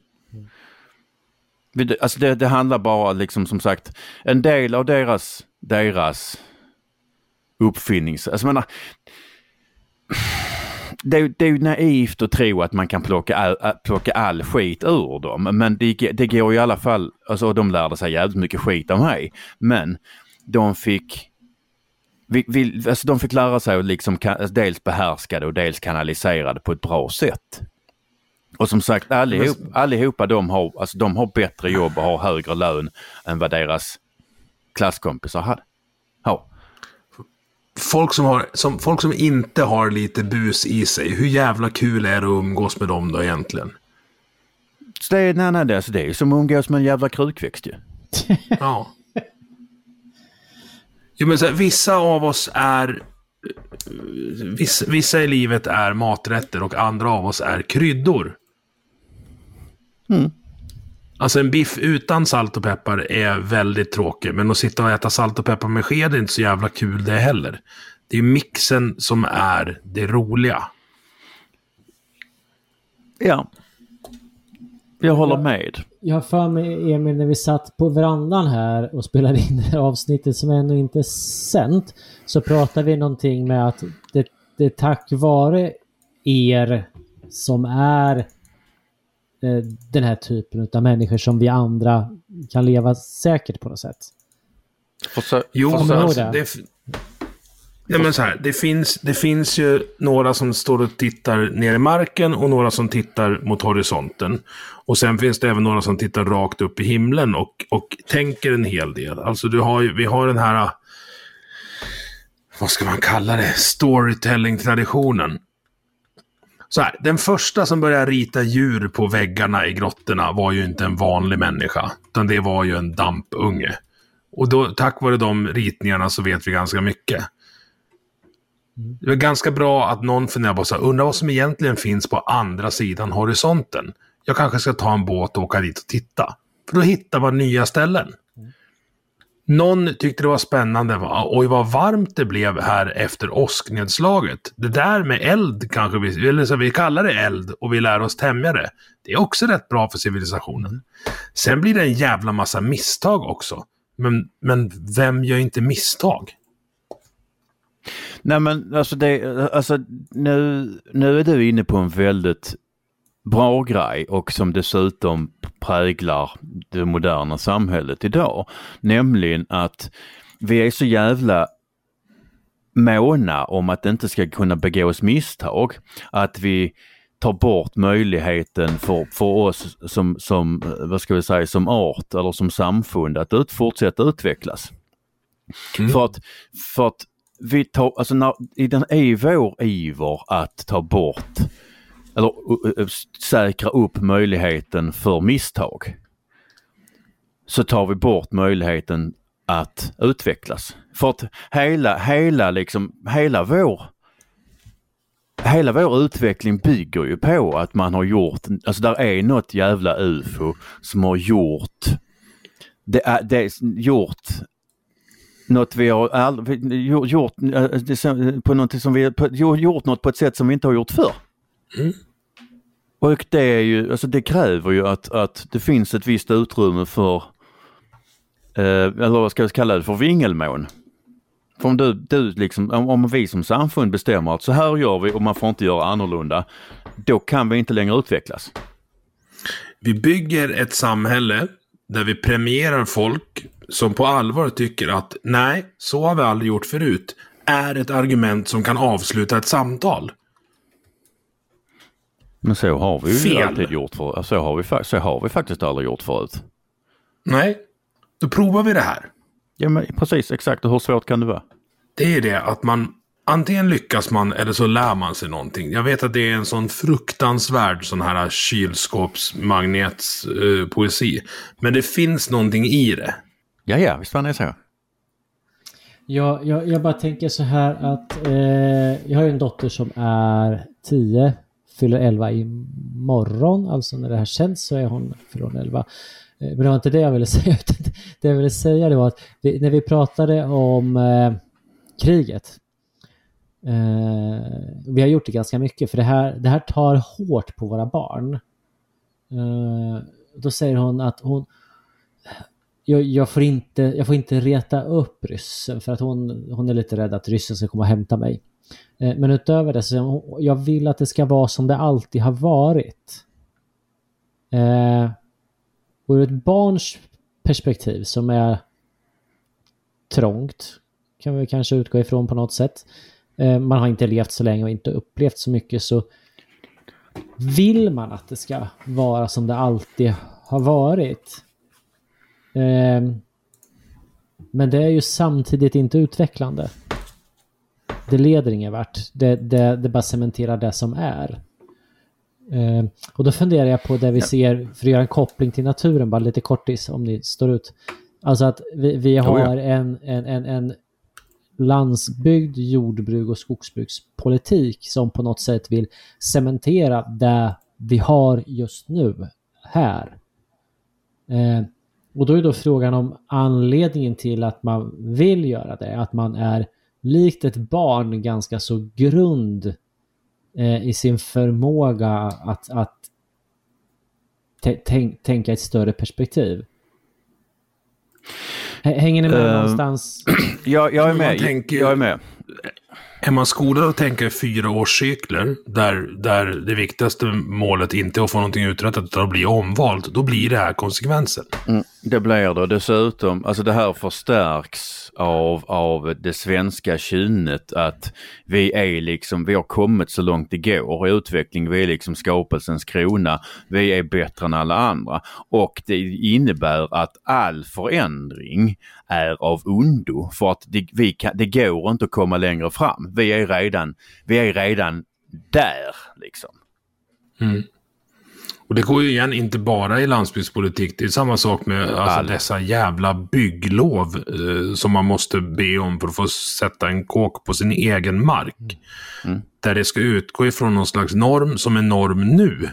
Alltså det, det handlar bara liksom som sagt, en del av deras, deras uppfinnings... Alltså menar, det, det är ju naivt att tro att man kan plocka all, äh, plocka all skit ur dem. Men det, det går i alla fall, alltså och de lärde sig jävligt mycket skit av mig. Men de fick vi, vi, alltså de fick lära sig att liksom dels behärska det och dels kanalisera det på ett bra sätt. Och som sagt allihop, allihopa de har, alltså de har bättre jobb och har högre lön än vad deras klasskompisar hade. Ja. Folk som, har, som, folk som inte har lite bus i sig, hur jävla kul är det att umgås med dem då egentligen? Så det, är- nej, nej, det, alltså det är som att umgås med en jävla krukväxt ju. Ja. Jo, men så här, vissa av oss är... Vissa, vissa i livet är maträtter och andra av oss är kryddor. Alltså en biff utan salt och peppar är väldigt tråkig. Men att sitta och äta salt och peppar med sked är inte så jävla kul det heller. Det är mixen som är det roliga. Ja. Jag håller med. Jag har för mig, Emil, när vi satt på verandan här och spelade in det här avsnittet som ännu inte är sänt, så pratade vi någonting med att det, det är tack vare er som är eh, den här typen av människor som vi andra kan leva säkert på något sätt. Försö- Jo, alltså, ihåg det? det, ja, men så här, det, finns, det finns ju några som står och tittar ner i marken och några som tittar mot horisonten. Och sen finns det även några som tittar rakt upp i himlen och, och tänker en hel del. Alltså du har ju, vi har den här, vad ska man kalla det, storytelling-traditionen. Så här, den första som började rita djur på väggarna i grottorna var ju inte en vanlig människa, utan det var ju en dampunge. Och då, tack vare de ritningarna så vet vi ganska mycket. Det är ganska bra att någon funderar på så här, undrar vad som egentligen finns på andra sidan horisonten. Jag kanske ska ta en båt och åka dit och titta. För då hittar man nya ställen. Någon tyckte det var spännande. Oj, vad varmt det blev här efter åsknedslaget. Det där med eld kanske vi, eller så vi kallar det eld och vi lär oss tämja det. Det är också rätt bra för civilisationen. Sen blir det en jävla massa misstag också. Men, men vem gör inte misstag? Nej men alltså, det, alltså nu, nu är du inne på en väldigt bra grej och som dessutom präglar det moderna samhället idag. Nämligen att vi är så jävla måna om att det inte ska kunna begås misstag. Att vi tar bort möjligheten för, för oss som, som, vad ska vi säga, som art eller som samfund att ut, fortsätta utvecklas. Mm. För, att, för att vi tar, alltså när, i, den, i vår iver att ta bort eller uh, säkra upp möjligheten för misstag så tar vi bort möjligheten att utvecklas. För att hela, hela liksom, hela vår Hela vår utveckling bygger ju på att man har gjort, alltså där är något jävla ufo som har gjort, det är, det är gjort något vi har aldrig gjort, på något som vi, på, gjort något på ett sätt som vi inte har gjort förr. Mm. Och det är ju, alltså det kräver ju att, att det finns ett visst utrymme för, eh, eller vad ska vi kalla det för, vingelmån. För om, du, du liksom, om, om vi som samfund bestämmer att så här gör vi och man får inte göra annorlunda, då kan vi inte längre utvecklas. Vi bygger ett samhälle där vi premierar folk som på allvar tycker att nej, så har vi aldrig gjort förut, är ett argument som kan avsluta ett samtal. Men så har vi ju Fel. alltid gjort för, så har, vi, så har vi faktiskt aldrig gjort förut. Nej, då provar vi det här. Ja men precis, exakt. Och hur svårt kan det vara? Det är det att man antingen lyckas man eller så lär man sig någonting. Jag vet att det är en sån fruktansvärd sån här kylskåpsmagnetspoesi. Eh, men det finns någonting i det. Ja, ja, visst fan är det så. Ja, jag, jag bara tänker så här att eh, jag har ju en dotter som är 10 fyller 11 imorgon, alltså när det här känns så är hon från 11. Eh, men det var inte det jag ville säga, utan det jag ville säga det var att vi, när vi pratade om eh, kriget, eh, vi har gjort det ganska mycket, för det här, det här tar hårt på våra barn. Eh, då säger hon att hon, jag, jag, får inte, jag får inte reta upp ryssen för att hon, hon är lite rädd att ryssen ska komma och hämta mig. Eh, men utöver det så jag vill att det ska vara som det alltid har varit. Eh, och ur ett barns perspektiv som är trångt kan vi kanske utgå ifrån på något sätt. Eh, man har inte levt så länge och inte upplevt så mycket så vill man att det ska vara som det alltid har varit. Eh, men det är ju samtidigt inte utvecklande det leder ingen vart. Det, det, det bara cementerar det som är. Eh, och då funderar jag på det vi ser, för att göra en koppling till naturen, bara lite kortis om ni står ut. Alltså att vi, vi har en, en, en, en landsbygd, jordbruk och skogsbrukspolitik som på något sätt vill cementera det vi har just nu här. Eh, och då är då frågan om anledningen till att man vill göra det, att man är likt ett barn ganska så grund eh, i sin förmåga att, att tänka ett större perspektiv. Hänger ni med uh, någonstans? Ja, jag är med. Tänker, jag är med. Är man skolad att tänka i fyraårscykler, där, där det viktigaste målet inte är att få någonting uträttat utan att bli omvald, då blir det här konsekvensen. Mm, det blir det. Dessutom, alltså det här förstärks av, av det svenska kynnet att vi är liksom, vi har kommit så långt det går i utveckling. Vi är liksom skapelsens krona. Vi är bättre än alla andra. Och det innebär att all förändring är av ondo för att det, vi kan, det går inte att komma längre fram. Vi är redan, vi är redan där liksom. Mm. Och det går ju igen inte bara i landsbygdspolitik. Det är samma sak med alltså, dessa jävla bygglov eh, som man måste be om för att få sätta en kåk på sin egen mark. Mm. Där det ska utgå ifrån någon slags norm som är norm nu.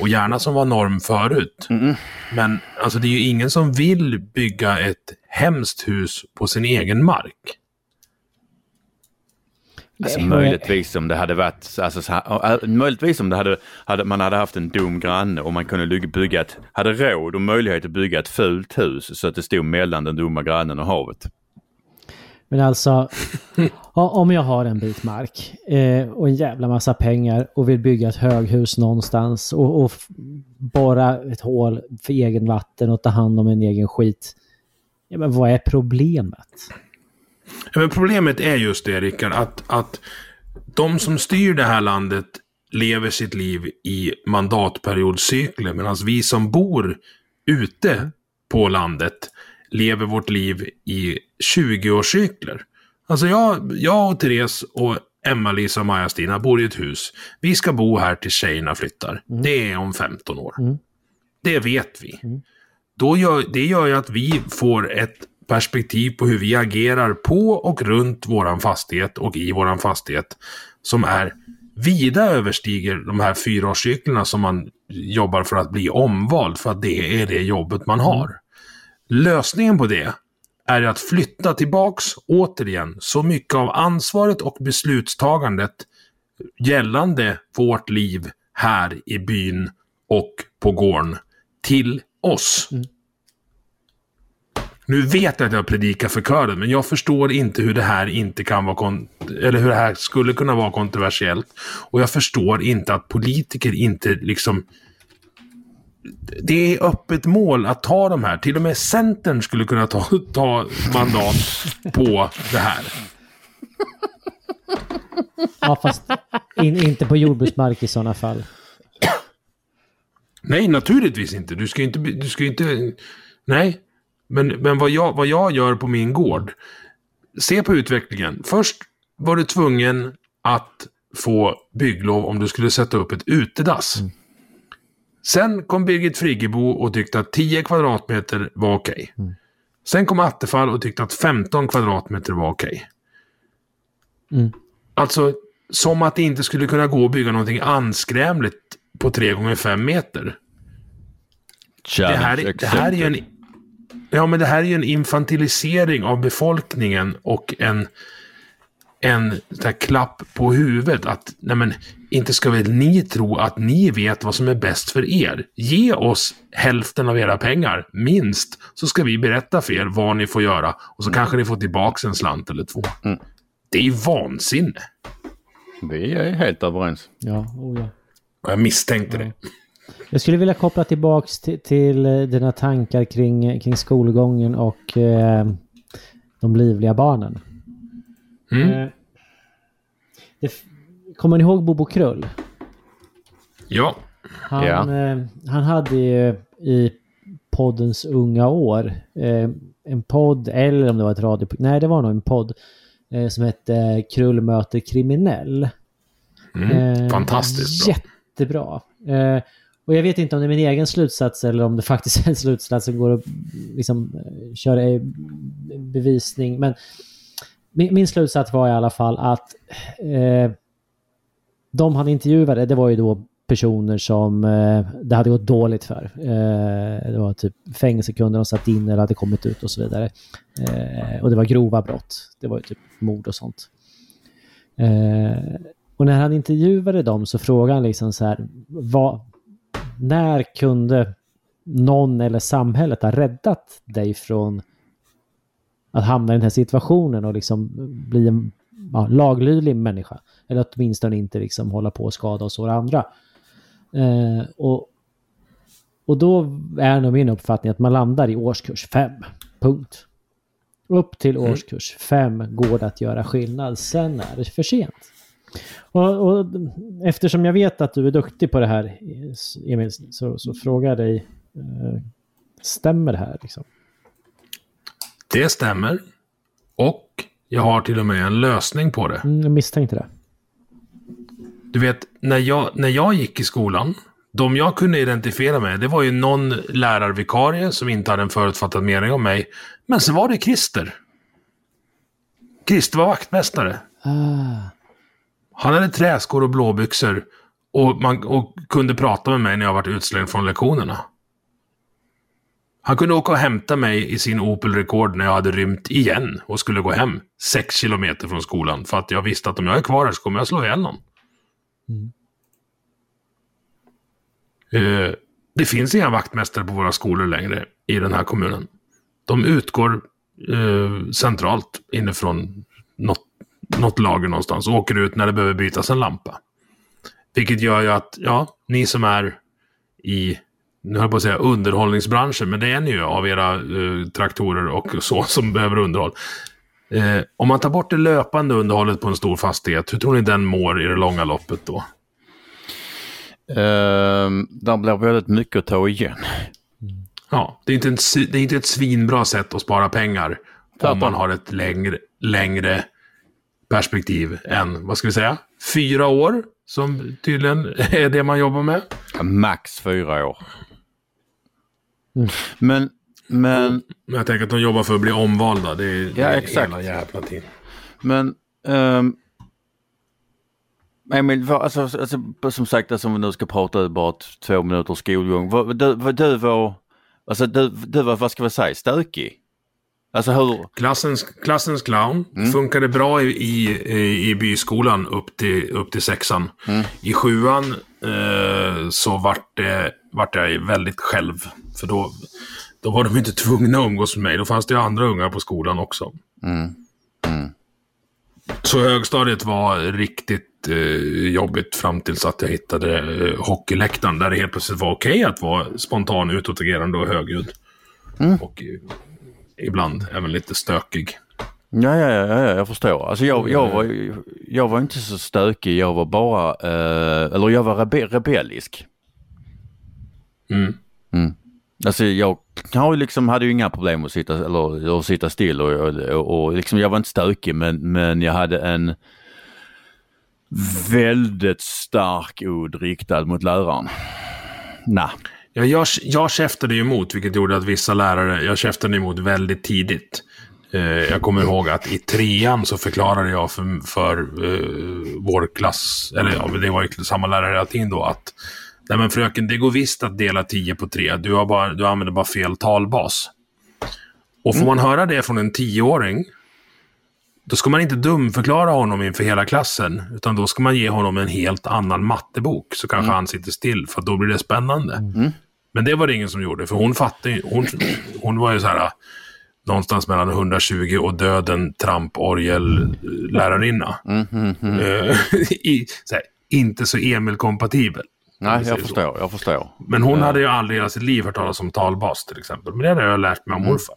Och gärna som var norm förut. Mm. Men alltså, det är ju ingen som vill bygga ett hemskt hus på sin egen mark. Alltså, möjligtvis om det hade varit, alltså, äh, möjligtvis om det hade, hade, man hade haft en dum granne och man kunde bygga ett, hade råd och möjlighet att bygga ett fult hus så att det stod mellan den dumma grannen och havet. Men alltså, om jag har en bit mark eh, och en jävla massa pengar och vill bygga ett höghus någonstans och, och borra ett hål för egen vatten och ta hand om en egen skit. Ja, men vad är problemet? Ja, men problemet är just det, Rickard, att, att de som styr det här landet lever sitt liv i mandatperiodcykler, medan vi som bor ute på landet lever vårt liv i 20-årscykler. Alltså jag, jag och Therese och Emma-Lisa och Maja-Stina bor i ett hus. Vi ska bo här tills tjejerna flyttar. Det är om 15 år. Det vet vi. Då gör, det gör ju att vi får ett perspektiv på hur vi agerar på och runt våran fastighet och i våran fastighet som är vida överstiger de här fyraårscyklerna som man jobbar för att bli omvald för att det är det jobbet man har. Lösningen på det är att flytta tillbaks återigen så mycket av ansvaret och beslutstagandet gällande vårt liv här i byn och på gården till oss. Mm. Nu vet jag att jag predikar för kören, men jag förstår inte hur det här inte kan vara kon- eller hur det här skulle kunna vara kontroversiellt. Och jag förstår inte att politiker inte liksom det är öppet mål att ta de här. Till och med Centern skulle kunna ta, ta mandat på det här. Ja, fast in, inte på jordbruksmark i sådana fall. Nej, naturligtvis inte. Du ska inte... Du ska inte nej. Men, men vad, jag, vad jag gör på min gård. Se på utvecklingen. Först var du tvungen att få bygglov om du skulle sätta upp ett utedass. Sen kom Birgit Friggebo och tyckte att 10 kvadratmeter var okej. Sen kom Attefall och tyckte att 15 kvadratmeter var okej. Mm. Alltså, som att det inte skulle kunna gå att bygga någonting anskrämligt på 3 gånger 5 meter. Det här, är- det här är ju en... Ja, men det här är ju en infantilisering av befolkningen och en, en här klapp på huvudet. Att, nej men, inte ska väl ni tro att ni vet vad som är bäst för er. Ge oss hälften av era pengar, minst, så ska vi berätta för er vad ni får göra. Och så kanske ni får tillbaka en slant eller två. Det är ju vansinne. Vi är helt överens. Ja, oh ja. Och Jag misstänkte det. Jag skulle vilja koppla tillbaks till, till eh, dina tankar kring, kring skolgången och eh, de livliga barnen. Mm. Eh, det, kommer ni ihåg Bobo Krull? Ja. Han, Ja. eh, han hade ju i poddens unga år eh, en podd, eller om det var ett radio... Nej, det var nog en podd eh, som hette Krull möter kriminell. Mm. Eh, Fantastiskt bra. Jättebra. Och jag vet inte om det är min egen slutsats eller om det faktiskt är en slutsats som går att liksom, eh, köra i bevisning. Men min, min slutsats var i alla fall att eh, de han intervjuade, det var ju då personer som eh, det hade gått dåligt för. Eh, det var typ fängelsekunder de satt in eller hade kommit ut och så vidare. Eh, och det var grova brott. Det var ju typ mord och sånt. Eh, och när han intervjuade dem så frågade han liksom så här, vad, när kunde någon eller samhället ha räddat dig från att hamna i den här situationen och liksom bli en ja, laglydig människa? Eller åtminstone inte liksom hålla på och skada och såra andra. Eh, och, och då är nog min uppfattning att man landar i årskurs 5. Punkt. Upp till årskurs 5 går det att göra skillnad. Sen är det för sent. Och, och eftersom jag vet att du är duktig på det här, Emil, så, så frågar jag dig. Eh, stämmer det här? Liksom? Det stämmer. Och jag har till och med en lösning på det. Mm, jag misstänkte det. Du vet, när jag, när jag gick i skolan, de jag kunde identifiera med, det var ju någon lärarvikarie som inte hade en förutfattad mening om mig. Men så var det Christer. Christer var vaktmästare. Ah, han hade träskor och blåbyxor och, man, och kunde prata med mig när jag varit utslängd från lektionerna. Han kunde åka och hämta mig i sin Opel Rekord när jag hade rymt igen och skulle gå hem sex kilometer från skolan. För att jag visste att om jag är kvar här så kommer jag slå ihjäl någon. Eh, det finns inga vaktmästare på våra skolor längre i den här kommunen. De utgår eh, centralt inifrån något, något lager någonstans och åker ut när det behöver bytas en lampa. Vilket gör ju att, ja, ni som är i, nu höll jag på att säga underhållningsbranschen, men det är ni ju av era eh, traktorer och så som behöver underhåll. Eh, om man tar bort det löpande underhållet på en stor fastighet, hur tror ni den mår i det långa loppet då? Um, där blir väldigt mycket att ta igen. Ja, det är inte, en, det är inte ett svinbra sätt att spara pengar om man har ett längre, längre perspektiv än, vad ska vi säga, fyra år, som tydligen är det man jobbar med. Max fyra år. Men, men, Men jag tänker att de jobbar för att bli omvalda. Det är, det Ja, är exakt. hela jävla tiden. men um, Emil, vad, alltså, alltså, som sagt, alltså, om vi nu ska prata bara två minuter skolgång. Vad, du, vad, du var, alltså du, du var, vad ska vi säga, stökig? Alltså hur? Klassens, klassens clown Mm. funkade bra i, i, i byskolan upp till, upp till sexan. Mm. I sjuan eh, så vart, det, vart jag väldigt själv. För då, då var de inte tvungna att umgås med mig. Då fanns det ju andra ungar på skolan också. Mm. Så högstadiet var riktigt eh, jobbigt fram tills att jag hittade eh, hockeyläktaren. Där det helt plötsligt var okej att vara spontan, utåtagerande och högljudd. Mm. Och eh, ibland även lite stökig. Ja, ja, ja, ja jag förstår. Alltså jag, jag, var, ju- jag var inte så stökig, jag var bara, eh, eller jag var rebe rebellisk. Mm. Alltså jag har liksom, hade ju inga problem att sitta, eller, att sitta still och, och, och liksom jag var inte stökig men, men jag hade en väldigt stark udd riktad mot läraren. Nej. Ja, jag, jag käftade ju emot, vilket gjorde att vissa lärare, jag käftade emot väldigt tidigt. Eh, jag kommer ihåg att i trean så förklarade jag för, för eh, vår klass, eller ja, det var ju samma lärare hela tiden då, att Nej men fröken, det går visst att dela 10 på 3. Du, har bara, du använder bara fel talbas. Och får man höra det från en tioåring, då ska man inte dumförklara honom inför hela klassen, utan då ska man ge honom en helt annan mattebok, så kanske han sitter still, för då blir det spännande. Men det var det ingen som gjorde, för hon fattade ju- hon, hon var ju så här, någonstans mellan 120 och döden tramporgel-lärarinna. Eh, i, så här, inte så Emil-kompatibel. Nej, jag så. förstår, jag förstår. Men hon hade ju aldrig i hela sitt liv hört talas om talbas till exempel. Men det hade jag lärt mig av morfar.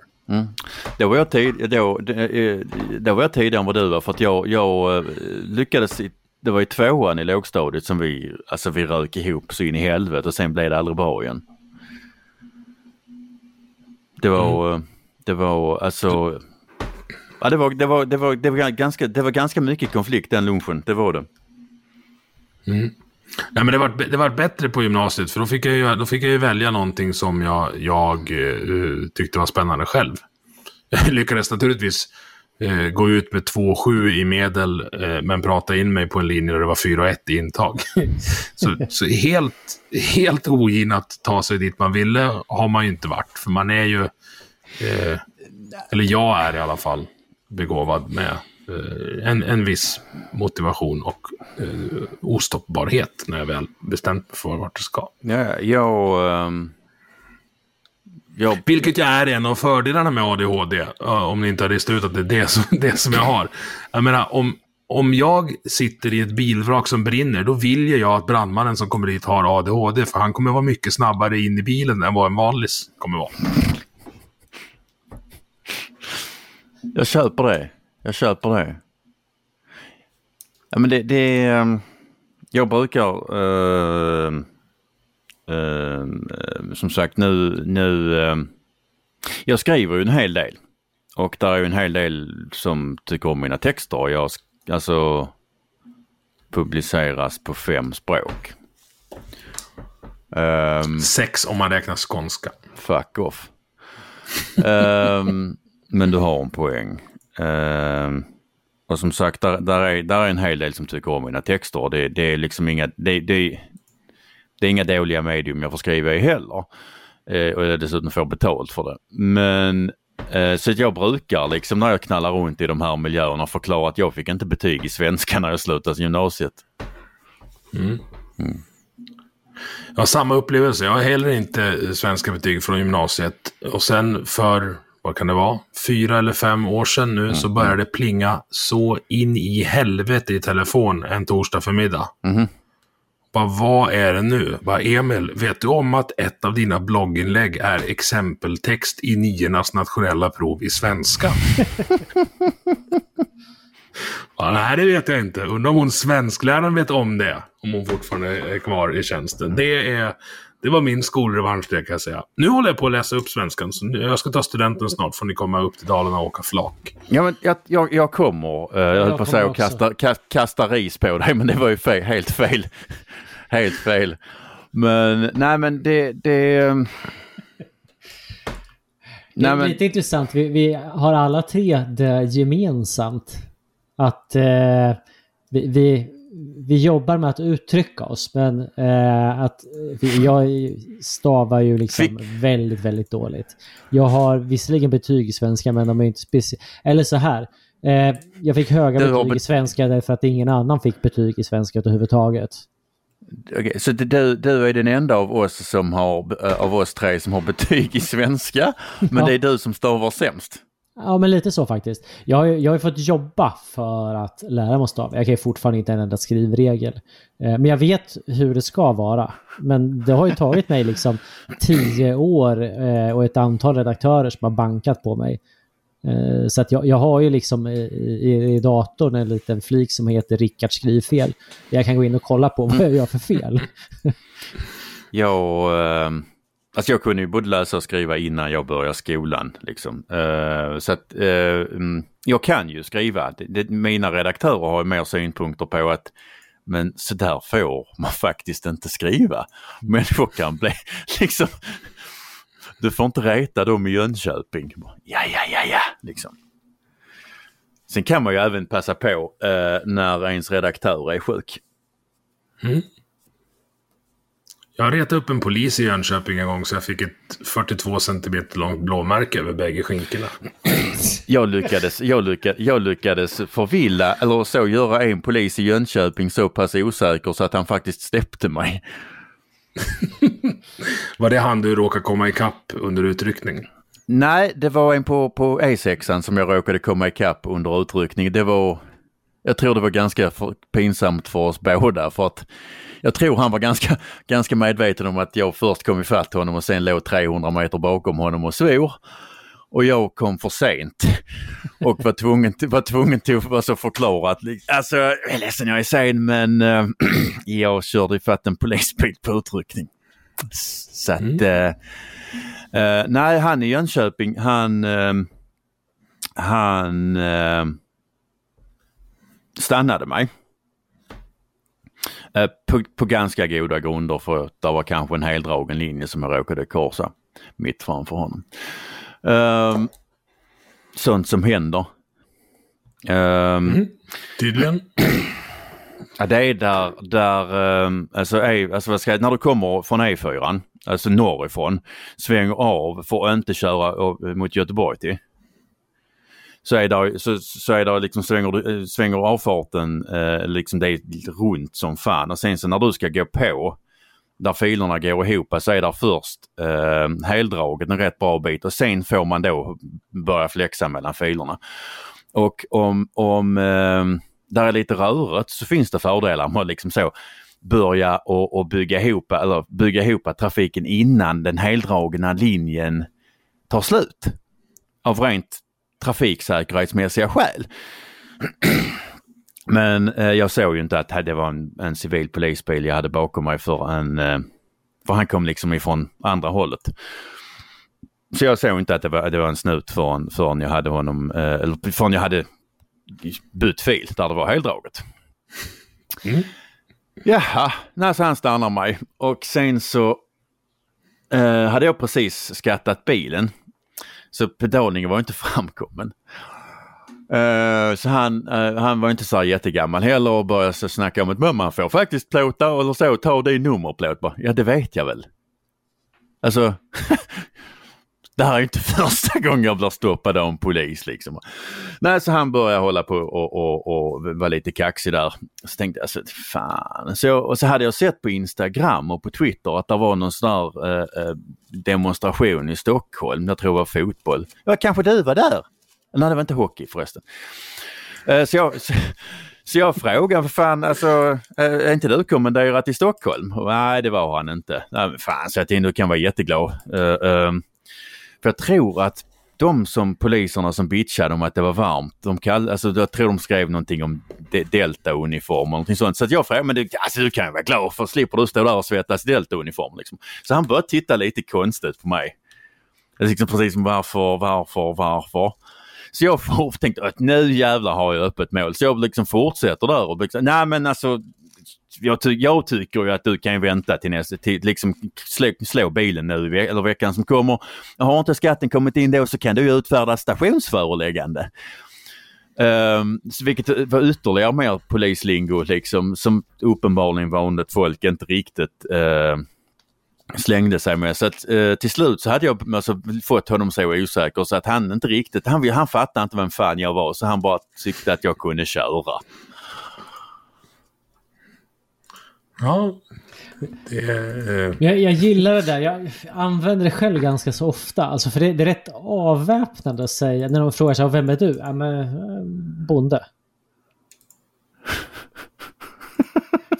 Då var jag, tid, då, eh, då var jag tidigare än vad du var för att jag, jag eh, lyckades, i, det var i tvåan i lågstadiet som vi, alltså vi rök ihop så in i helvete och sen blev det aldrig bra igen. Det var, eh, det var alltså, ja, det var, det var, det var, det var ganska, det var ganska mycket konflikt den lunchen, det var det. Nej, men det var, det var bättre på gymnasiet för då fick jag ju, då fick jag ju välja någonting som jag, jag eh, tyckte var spännande själv. Jag lyckades naturligtvis eh, gå ut med 2,7 i medel eh, men prata in mig på en linje där det var 4,1 i intag. så så helt, helt ogin att ta sig dit man ville har man ju inte varit. För man är ju, eh, eller jag är i alla fall, begåvad med eh, en, en viss motivation och eh, ostoppbarhet när jag väl bestämt mig för vart det ska. Ja, jag, Um Ja, Vilket jag är en av fördelarna med ADHD, om ni inte har listat ut att det är det som, det som jag har. Jag menar, om, om jag sitter i ett bilvrak som brinner, då vill jag att brandmannen som kommer dit har ADHD, för han kommer vara mycket snabbare in i bilen än vad en vanlig kommer vara. Jag köper det. Jag köper det. Ja men det, det ehm, jag brukar, Uh som sagt nu, nu, ehm, jag skriver ju en hel del. Och där är ju en hel del som tycker om mina texter. Jag, alltså, publiceras på fem språk. Ehm, Sex om man räknar skånska. Fuck off. Ehm, men du har en poäng. Ehm, och som sagt, där, där, är, där är en hel del som tycker om mina texter. Det, det är liksom inga, det, det, det är inga dåliga medium jag får skriva i heller. Eh, och jag dessutom får betalt för det. Men eh, så att jag brukar liksom när jag knallar runt i de här miljöerna förklara att jag fick inte betyg i svenska när jag slutade gymnasiet. Jag har samma upplevelse. Jag har heller inte svenska betyg från gymnasiet. Och sen för, vad kan det vara, fyra eller fem år sedan nu, så började det plinga så in i helvete i telefon en torsdag förmiddag. Mhm. Bara, vad är det nu? Bara, Emil, vet du om att ett av dina blogginlägg är exempeltext i niornas nationella prov i svenska? ja, nej, det vet jag inte. Undrar om hon svenskläraren vet om det. Om hon fortfarande är kvar i tjänsten. Det, är, det var min skolrevansch, det kan jag säga. Nu håller jag på att läsa upp svenskan. Så nu- jag ska ta studenten snart. Får ni komma upp till Dalarna och åka flak. Ja, men jag, jag, jag kommer, eh, jag höll på att säga kasta, kasta, kasta ris på dig, men det var ju fel, helt fel. helt fel. Men nej men det... det ehm, Det nej, är men, lite intressant. Vi, vi har alla tre det gemensamt. Att eh, vi, vi, vi jobbar med att uttrycka oss. Men eh, att vi, jag stavar ju liksom väldigt, väldigt dåligt. Jag har visserligen betyg i svenska men de är inte speciella. Eller så här. Eh, jag fick höga Du betyg i svenska därför att ingen annan fick betyg i svenska överhuvudtaget. okej, så du, du är den enda av oss som har, eh, av oss tre som har betyg i svenska, men Ja. det är du som stavar sämst. Ja, men lite så faktiskt. Jag har, ju- jag har fått jobba för att lära mig att stava. Jag kan ju fortfarande inte en enda skrivregel. Eh, Men jag vet hur det ska vara. Men det har ju tagit mig liksom tio år eh, och ett antal redaktörer som har bankat på mig. Eh, Så att jag, jag har ju liksom i, i, i datorn en liten flik som heter Rickard skrivfel. Jag kan gå in och kolla på vad jag gör för fel. Jag, eh, alltså jag kunde ju både läsa och skriva innan jag började skolan. Liksom. Uh, så att uh, jag kan ju skriva. Det, mina redaktörer har ju mer synpunkter på att men så där får man faktiskt inte skriva. Människor kan bli liksom du får inte reta dem i Jönköping. Ja, ja, ja, ja, liksom. Sen kan man ju även passa på uh, när ens redaktör är sjuk. Mm. Jag retade upp en polis i Jönköping en gång så jag fick ett 42 centimeter långt blåmärke över bägge skinkorna. Jag lyckades, jag, lyckades, jag lyckades förvilla eller så göra en polis i Jönköping så pass osäker så att han faktiskt släppte mig. Var det han du råkade komma ikapp under utryckning? Nej, det var en på, på E6 som jag råkade komma ikapp under utryckning. Det var, jag tror det var ganska för, pinsamt för oss båda för att jag tror han var ganska, ganska medveten om att jag först kom ifatt honom och sen låg 300 meter bakom honom och svor. Och jag kom för sent och var tvungen, var tvungen till att alltså förklara att alltså, jag är ledsen jag är sen men eh, jag körde ifatt en polisbil på utryckning. Så att, eh, eh, nej han i Jönköping han, han stannade mig. Eh, på, på ganska goda grunder för det var kanske en heldragen linje som jag råkade korsa mitt framför honom. Um, sånt som händer. Ehm, Tydligen. Ja, det är där, där ehm, alltså, alltså vad ska jag, när du kommer från E4, alltså norrifrån, svänger av för att inte köra av- mot Göteborg till. Så är det, så, så är det liksom svänger, eh, svänger avfarten eh, liksom det är runt som fan och sen så när du ska gå på där filerna går ihop så är det först eh, heldraget en rätt bra bit och sen får man då börja flexa mellan filerna. Och om, om eh, där är lite rörigt så finns det fördelar med att liksom så börja och, och bygga ihop eller bygga ihop trafiken innan den heldragna linjen tar slut. Av rent trafiksäkerhetsmässiga skäl. Men eh, jag såg ju inte att det var en, en civil polisbil jag hade bakom mig för en eh, för han kom liksom ifrån andra hållet. Så jag såg inte att det var, det var en snut förrän, förrän jag hade honom, eh, eller förrän jag hade bytt fil där det var heldraget. Jaha, när så han stannar mig och sen så eh, hade jag precis skattat bilen. Så pedalningen var inte framkommen. Uh, så han, uh, han var inte så jättegammal heller och började så snacka om att "Men man får faktiskt plåta eller så, ta din nummerplåt bara. Ja det vet jag väl. Alltså, Det här är inte första gången jag blir stoppad av en polis. Liksom. Nej, så han började hålla på och, och, och vara lite kaxig där. Så tänkte jag, alltså, fan. Så, och så hade jag sett på Instagram och på Twitter att det var någon sån här eh, eh, demonstration i Stockholm. Jag tror det var fotboll. Ja, kanske du var där? Nej, det var inte hockey förresten. Eh, så jag, så, så jag frågade, för fan, alltså, eh, är inte du kommenderad till Stockholm? Och, nej, det var han inte. Nej, men fan, så jag tänkte, du kan vara jätteglad. Eh, ehm, för jag tror att de som poliserna som bitchade om att det var varmt, de kall, alltså, jag tror de skrev någonting om de, delta-uniform någonting sånt. Så att jag frågade, men det, alltså, du kan ju vara glad för slipper du stå där och svettas i delta-uniform. Liksom. Så han började titta lite konstigt på mig. Liksom precis som varför, varför, varför. Så jag tänkte att nu jävlar har jag öppet mål. Så jag liksom fortsätter där och liksom, nej men alltså jag, ty jag, tycker ju att du kan vänta till nästa, till liksom slå, slå bilen nu ve eller veckan som kommer. Har inte skatten kommit in då så kan du utfärda stationsföreläggande. Um, vilket var ytterligare mer polislingo liksom som uppenbarligen vanligt folk inte riktigt uh, slängde sig med. Så att, uh, till slut så hade jag alltså, fått honom så osäker så att han inte riktigt, han, han fattade inte vem fan jag var så han bara tyckte att jag kunde köra. Ja, det är... jag, jag gillar det där. Jag använder det själv ganska så ofta. Alltså för det, det är rätt avväpnande att säga när de frågar sig vem är du? Ja men eh, bonde.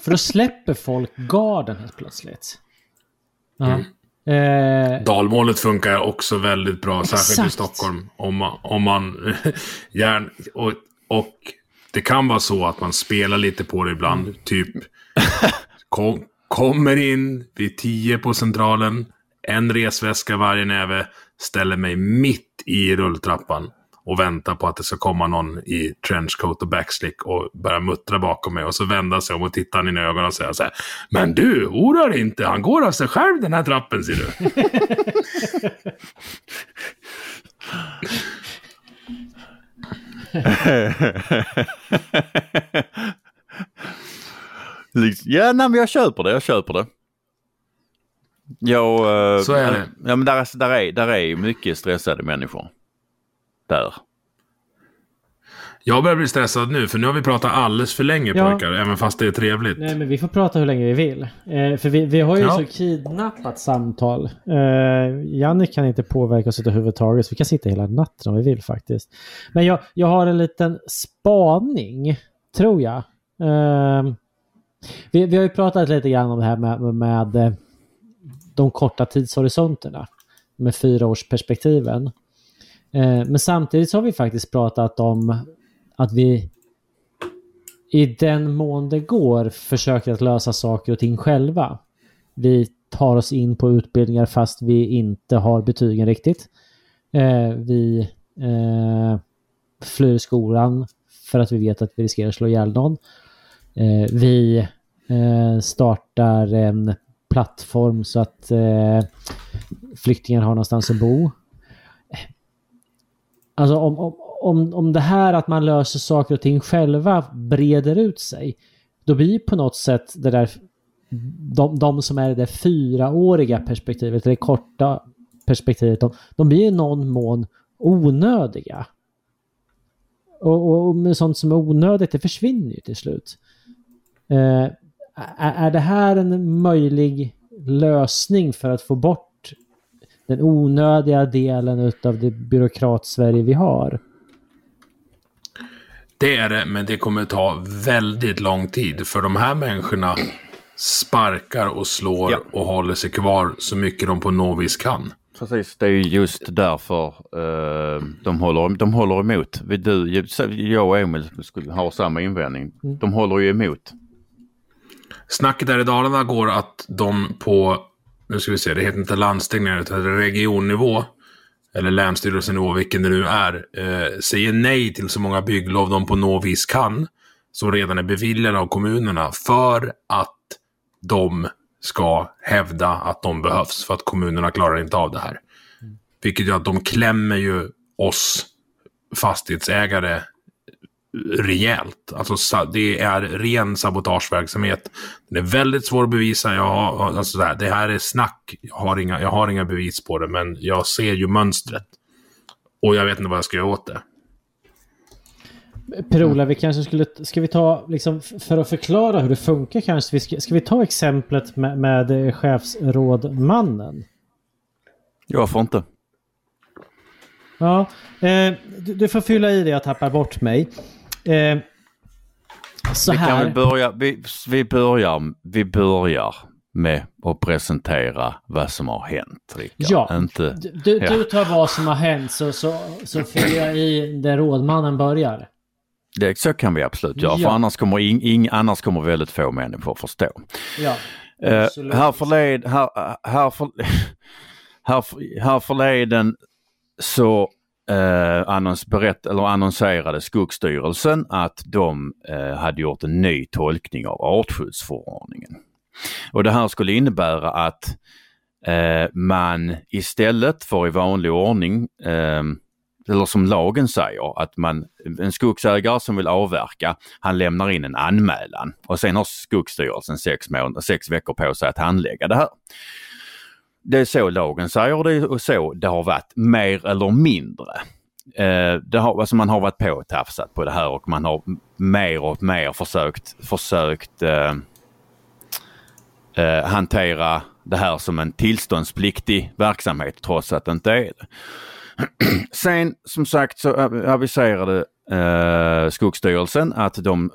för då släpper folk garden helt plötsligt. Mm. Eh, Dalmålet funkar också väldigt bra, särskilt exakt. i Stockholm. Om man, om man gärna, och, och det kan vara så att man spelar lite på det ibland. Mm. Typ Kom, kommer in vid tio på centralen. En resväska varje näve. Ställer mig mitt i rulltrappan. Och väntar på att det ska komma någon i trenchcoat och backslick och börja muttra bakom mig. Och så vända sig om och titta in i ögonen och säga så här. Men du, oroa dig inte. Han går av sig själv den här trappen ser du. Liksom, ja, nej, men jag köper det. Jag köper det. Jag, eh, Så är det. Ja, men där, där, är, där är mycket stressade människor. Där. Jag börjar bli stressad nu för nu har vi pratat alldeles för länge ja. pojkar, även fast det är trevligt. Nej men vi får prata hur länge vi vill. Eh, för vi, vi har ju ja. så kidnappat samtal. Eh, Jannik kan inte påverka oss överhuvudtaget så vi kan sitta hela natten om vi vill faktiskt. Men jag, jag har en liten spaning, tror jag. Eh, vi, vi har ju pratat lite grann om det här med, med, med de korta tidshorisonterna. Med fyraårsperspektiven. Eh, men samtidigt så har vi faktiskt pratat om att vi i den mån det går försöker att lösa saker och ting själva. Vi tar oss in på utbildningar fast vi inte har betygen riktigt. Eh, vi eh, flyr skolan för att vi vet att vi riskerar att slå ihjäl någon. Eh, vi eh, startar en plattform så att eh, flyktingar har någonstans att bo. Eh, alltså om, om, om det här att man löser saker och ting själva breder ut sig, då blir på något sätt det där de, de som är det fyraåriga perspektivet, det korta perspektivet, de, de blir i någon mån onödiga. Och, och, och med sånt som är onödigt, det försvinner ju till slut. Eh, är det här en möjlig lösning för att få bort den onödiga delen utav det byråkrat-Sverige vi har? Det är det, men det kommer ta väldigt lång tid. För de här människorna sparkar och slår ja. och håller sig kvar så mycket de på något vis kan. Precis, det är just därför uh, de, håller, de håller emot. Du, jag och Emil skulle ha samma invändning. Mm. De håller ju emot. Snacket där i Dalarna går att de på, nu ska vi se, det heter inte landsting utan regionnivå, eller länsstyrelsenivå, vilken det nu är, eh, säger nej till så många bygglov de på något vis kan, som redan är beviljade av kommunerna, för att de ska hävda att de behövs, för att kommunerna klarar inte av det här. Vilket gör att de klämmer ju oss fastighetsägare rejält. Alltså det är ren sabotageverksamhet. Den är väldigt svår att bevisa. Jag har, alltså det här är snack. Jag har, inga, jag har inga bevis på det, men jag ser ju mönstret. Och jag vet inte vad jag ska göra åt det. Per-Ola, vi kanske skulle, ska vi ta, liksom, för att förklara hur det funkar kanske, vi ska, ska vi ta exemplet med, med chefsrådmannen? Jag får inte. Ja, eh, du, du, får fylla i det, jag tappar bort mig. Eh, så vi här. Väl börja, vi, vi, börjar, vi börjar med att presentera vad som har hänt. Rickard. Ja, Inte, du, ja. du tar vad som har hänt så, så, så fyller jag i där rådmannen börjar. Det, så kan vi absolut göra, ja. för annars kommer, in, in, annars kommer väldigt få människor förstå. Ja, uh, här, förled, här, här, för, här, här förleden så eh, annons, berätt, eller annonserade Skogsstyrelsen att de eh, hade gjort en ny tolkning av artskyddsförordningen. Och det här skulle innebära att eh, man istället för i vanlig ordning eh, eller som lagen säger, att man, en skogsägare som vill avverka, han lämnar in en anmälan och sen har Skogsstyrelsen sex, månader, sex veckor på sig att handlägga det här. Det är så lagen säger det och så det har varit mer eller mindre. Eh, det har, alltså man har varit påtafsat på det här och man har mer och mer försökt, försökt eh, eh, hantera det här som en tillståndspliktig verksamhet trots att det inte är det. Sen som sagt så aviserade eh, Skogsstyrelsen att de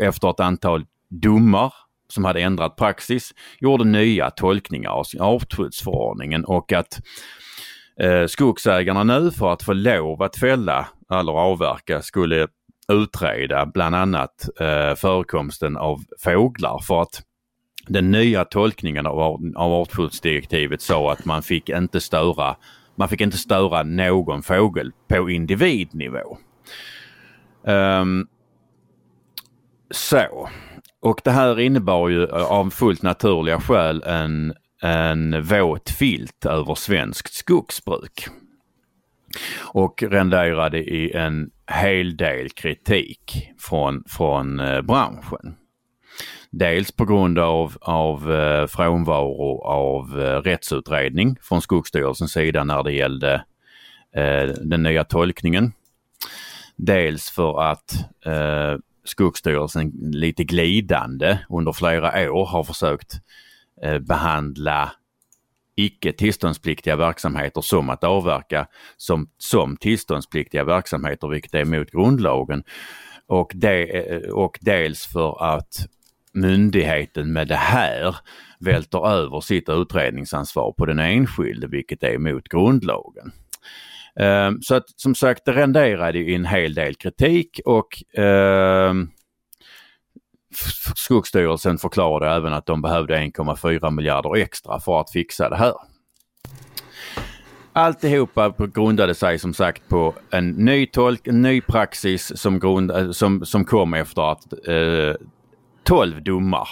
efter ett antal domar som hade ändrat praxis gjorde nya tolkningar av artskyddsförordningen och att eh, skogsägarna nu för att få lov att fälla eller avverka skulle utreda bland annat eh, förekomsten av fåglar för att den nya tolkningen av, av artskyddsdirektivet sa att man fick inte störa man fick inte störa någon fågel på individnivå. Um, så. Och det här innebar ju eh, av fullt naturliga skäl en, en våt filt över svenskt skogsbruk. Och renderade i en hel del kritik från, från eh, branschen. Dels på grund av, av eh, frånvaro av eh, rättsutredning från Skogsstyrelsens sida när det gällde eh, den nya tolkningen. Dels för att eh, Skogsstyrelsen lite glidande under flera år har försökt eh, behandla icke tillståndspliktiga verksamheter som att avverka som, som tillståndspliktiga verksamheter vilket är mot grundlagen. Och, de, eh, och dels för att myndigheten med det här välter över sitt utredningsansvar på den enskilde vilket är mot grundlagen. Ehm, så att som sagt det renderade i en hel del kritik och eh, Skogsstyrelsen förklarade även att de behövde 1,4 miljarder extra för att fixa det här. Alltihopa grundade sig som sagt på en ny, tolk, en ny praxis som, grund, som, som kom efter att eh, 12 domar.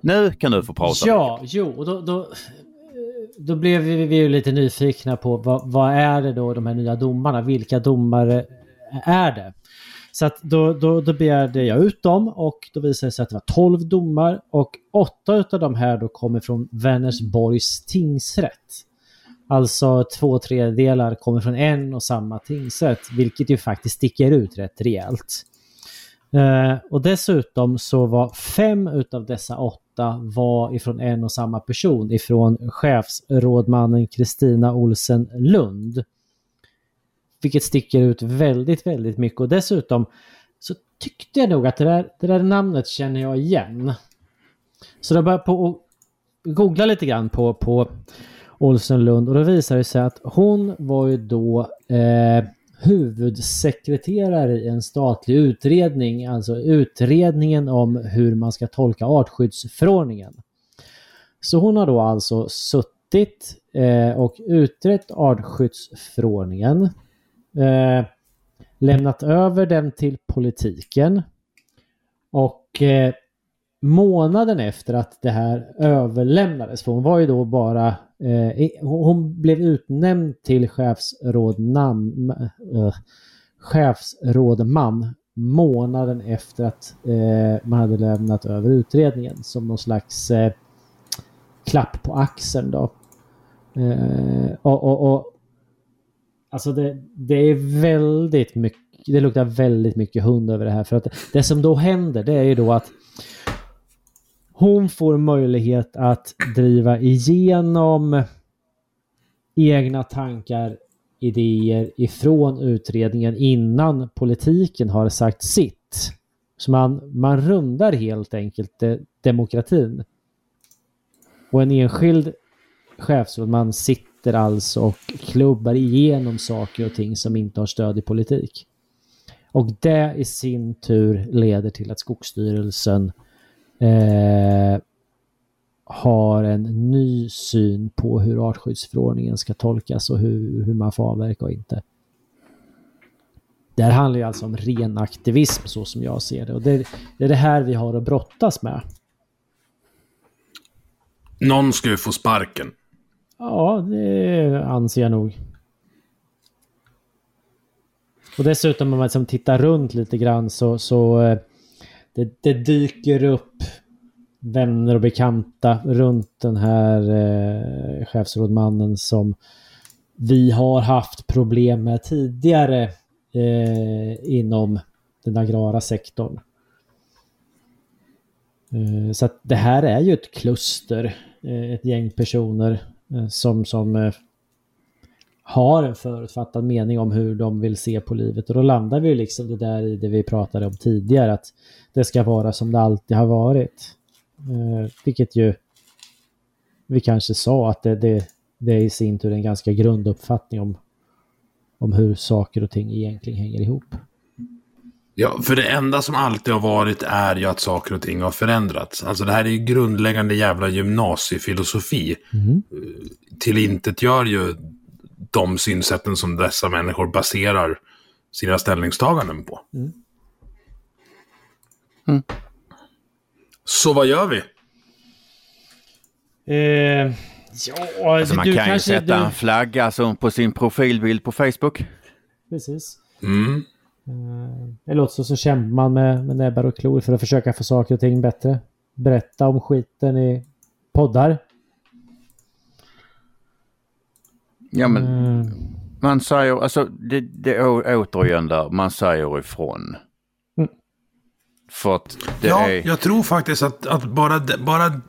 Nu kan du få prata. Ja, jo, då, då, då blev vi, vi ju lite nyfikna på vad, vad, är det då de här nya domarna? Vilka domare är det? Så att då, då, då begärde jag ut dem och då visade det sig att det var 12 domar och åtta av de här då kommer från Vänersborgs tingsrätt. Alltså två tredjedelar kommer från en och samma tingsrätt, vilket ju faktiskt sticker ut rätt rejält. Eh, och dessutom så var fem utav dessa åtta var ifrån en och samma person, ifrån chefsrådmannen Kristina Olsen Lund. Vilket sticker ut väldigt, väldigt mycket och dessutom så tyckte jag nog att det där, det där namnet känner jag igen. Så jag började på att googla lite grann på, på Olsen Lund och då visade det sig att hon var ju då eh, huvudsekreterare i en statlig utredning, alltså utredningen om hur man ska tolka artskyddsförordningen. Så hon har då alltså suttit eh, och utrett artskyddsförordningen, eh, lämnat över den till politiken och eh, månaden efter att det här överlämnades, för hon var ju då bara Eh, hon blev utnämnd till chefsrådnamn, eh, chefsrådman månaden efter att eh, man hade lämnat över utredningen som någon slags eh, klapp på axeln då. Eh, och, och, och, alltså det, det är väldigt mycket, det luktar väldigt mycket hund över det här för att det som då händer det är ju då att hon får möjlighet att driva igenom egna tankar, idéer ifrån utredningen innan politiken har sagt sitt. Så man, man rundar helt enkelt de, demokratin. Och en enskild chefsrådman sitter alltså och klubbar igenom saker och ting som inte har stöd i politik. Och det i sin tur leder till att Skogsstyrelsen eh, har en ny syn på hur artskyddsförordningen ska tolkas och hur, hur man får avverka och inte. Det här handlar ju alltså om ren aktivism så som jag ser det och det, det är det här vi har att brottas med. Någon ska ju få sparken. Ja, det anser jag nog. Och dessutom om man liksom tittar runt lite grann så, så eh, det, det dyker upp vänner och bekanta runt den här eh, chefsrådmannen som vi har haft problem med tidigare eh, inom den agrara sektorn. Eh, så att det här är ju ett kluster, eh, ett gäng personer eh, som, som eh, har en förutfattad mening om hur de vill se på livet och då landar vi liksom det där i det vi pratade om tidigare att det ska vara som det alltid har varit. Eh, vilket ju vi kanske sa att det, det, det är i sin tur en ganska grunduppfattning om, om hur saker och ting egentligen hänger ihop. Ja, för det enda som alltid har varit är ju att saker och ting har förändrats. Alltså det här är ju grundläggande jävla gymnasiefilosofi. Mm. Tillintetgör ju de synsätten som dessa människor baserar sina ställningstaganden på. Mm. Mm. Så vad gör vi? Eh, ja, alltså man du kan kanske, ju sätta du... en flagga som på sin profilbild på Facebook. Precis. Mm. Eh, det låter så, så kämpar man med, med näbbar och klor för att försöka få saker och ting bättre. Berätta om skiten i poddar. Ja men mm. man säger, alltså det, det är återigen där, man säger ifrån. För att det ja, är... jag tror faktiskt att, att bara, bara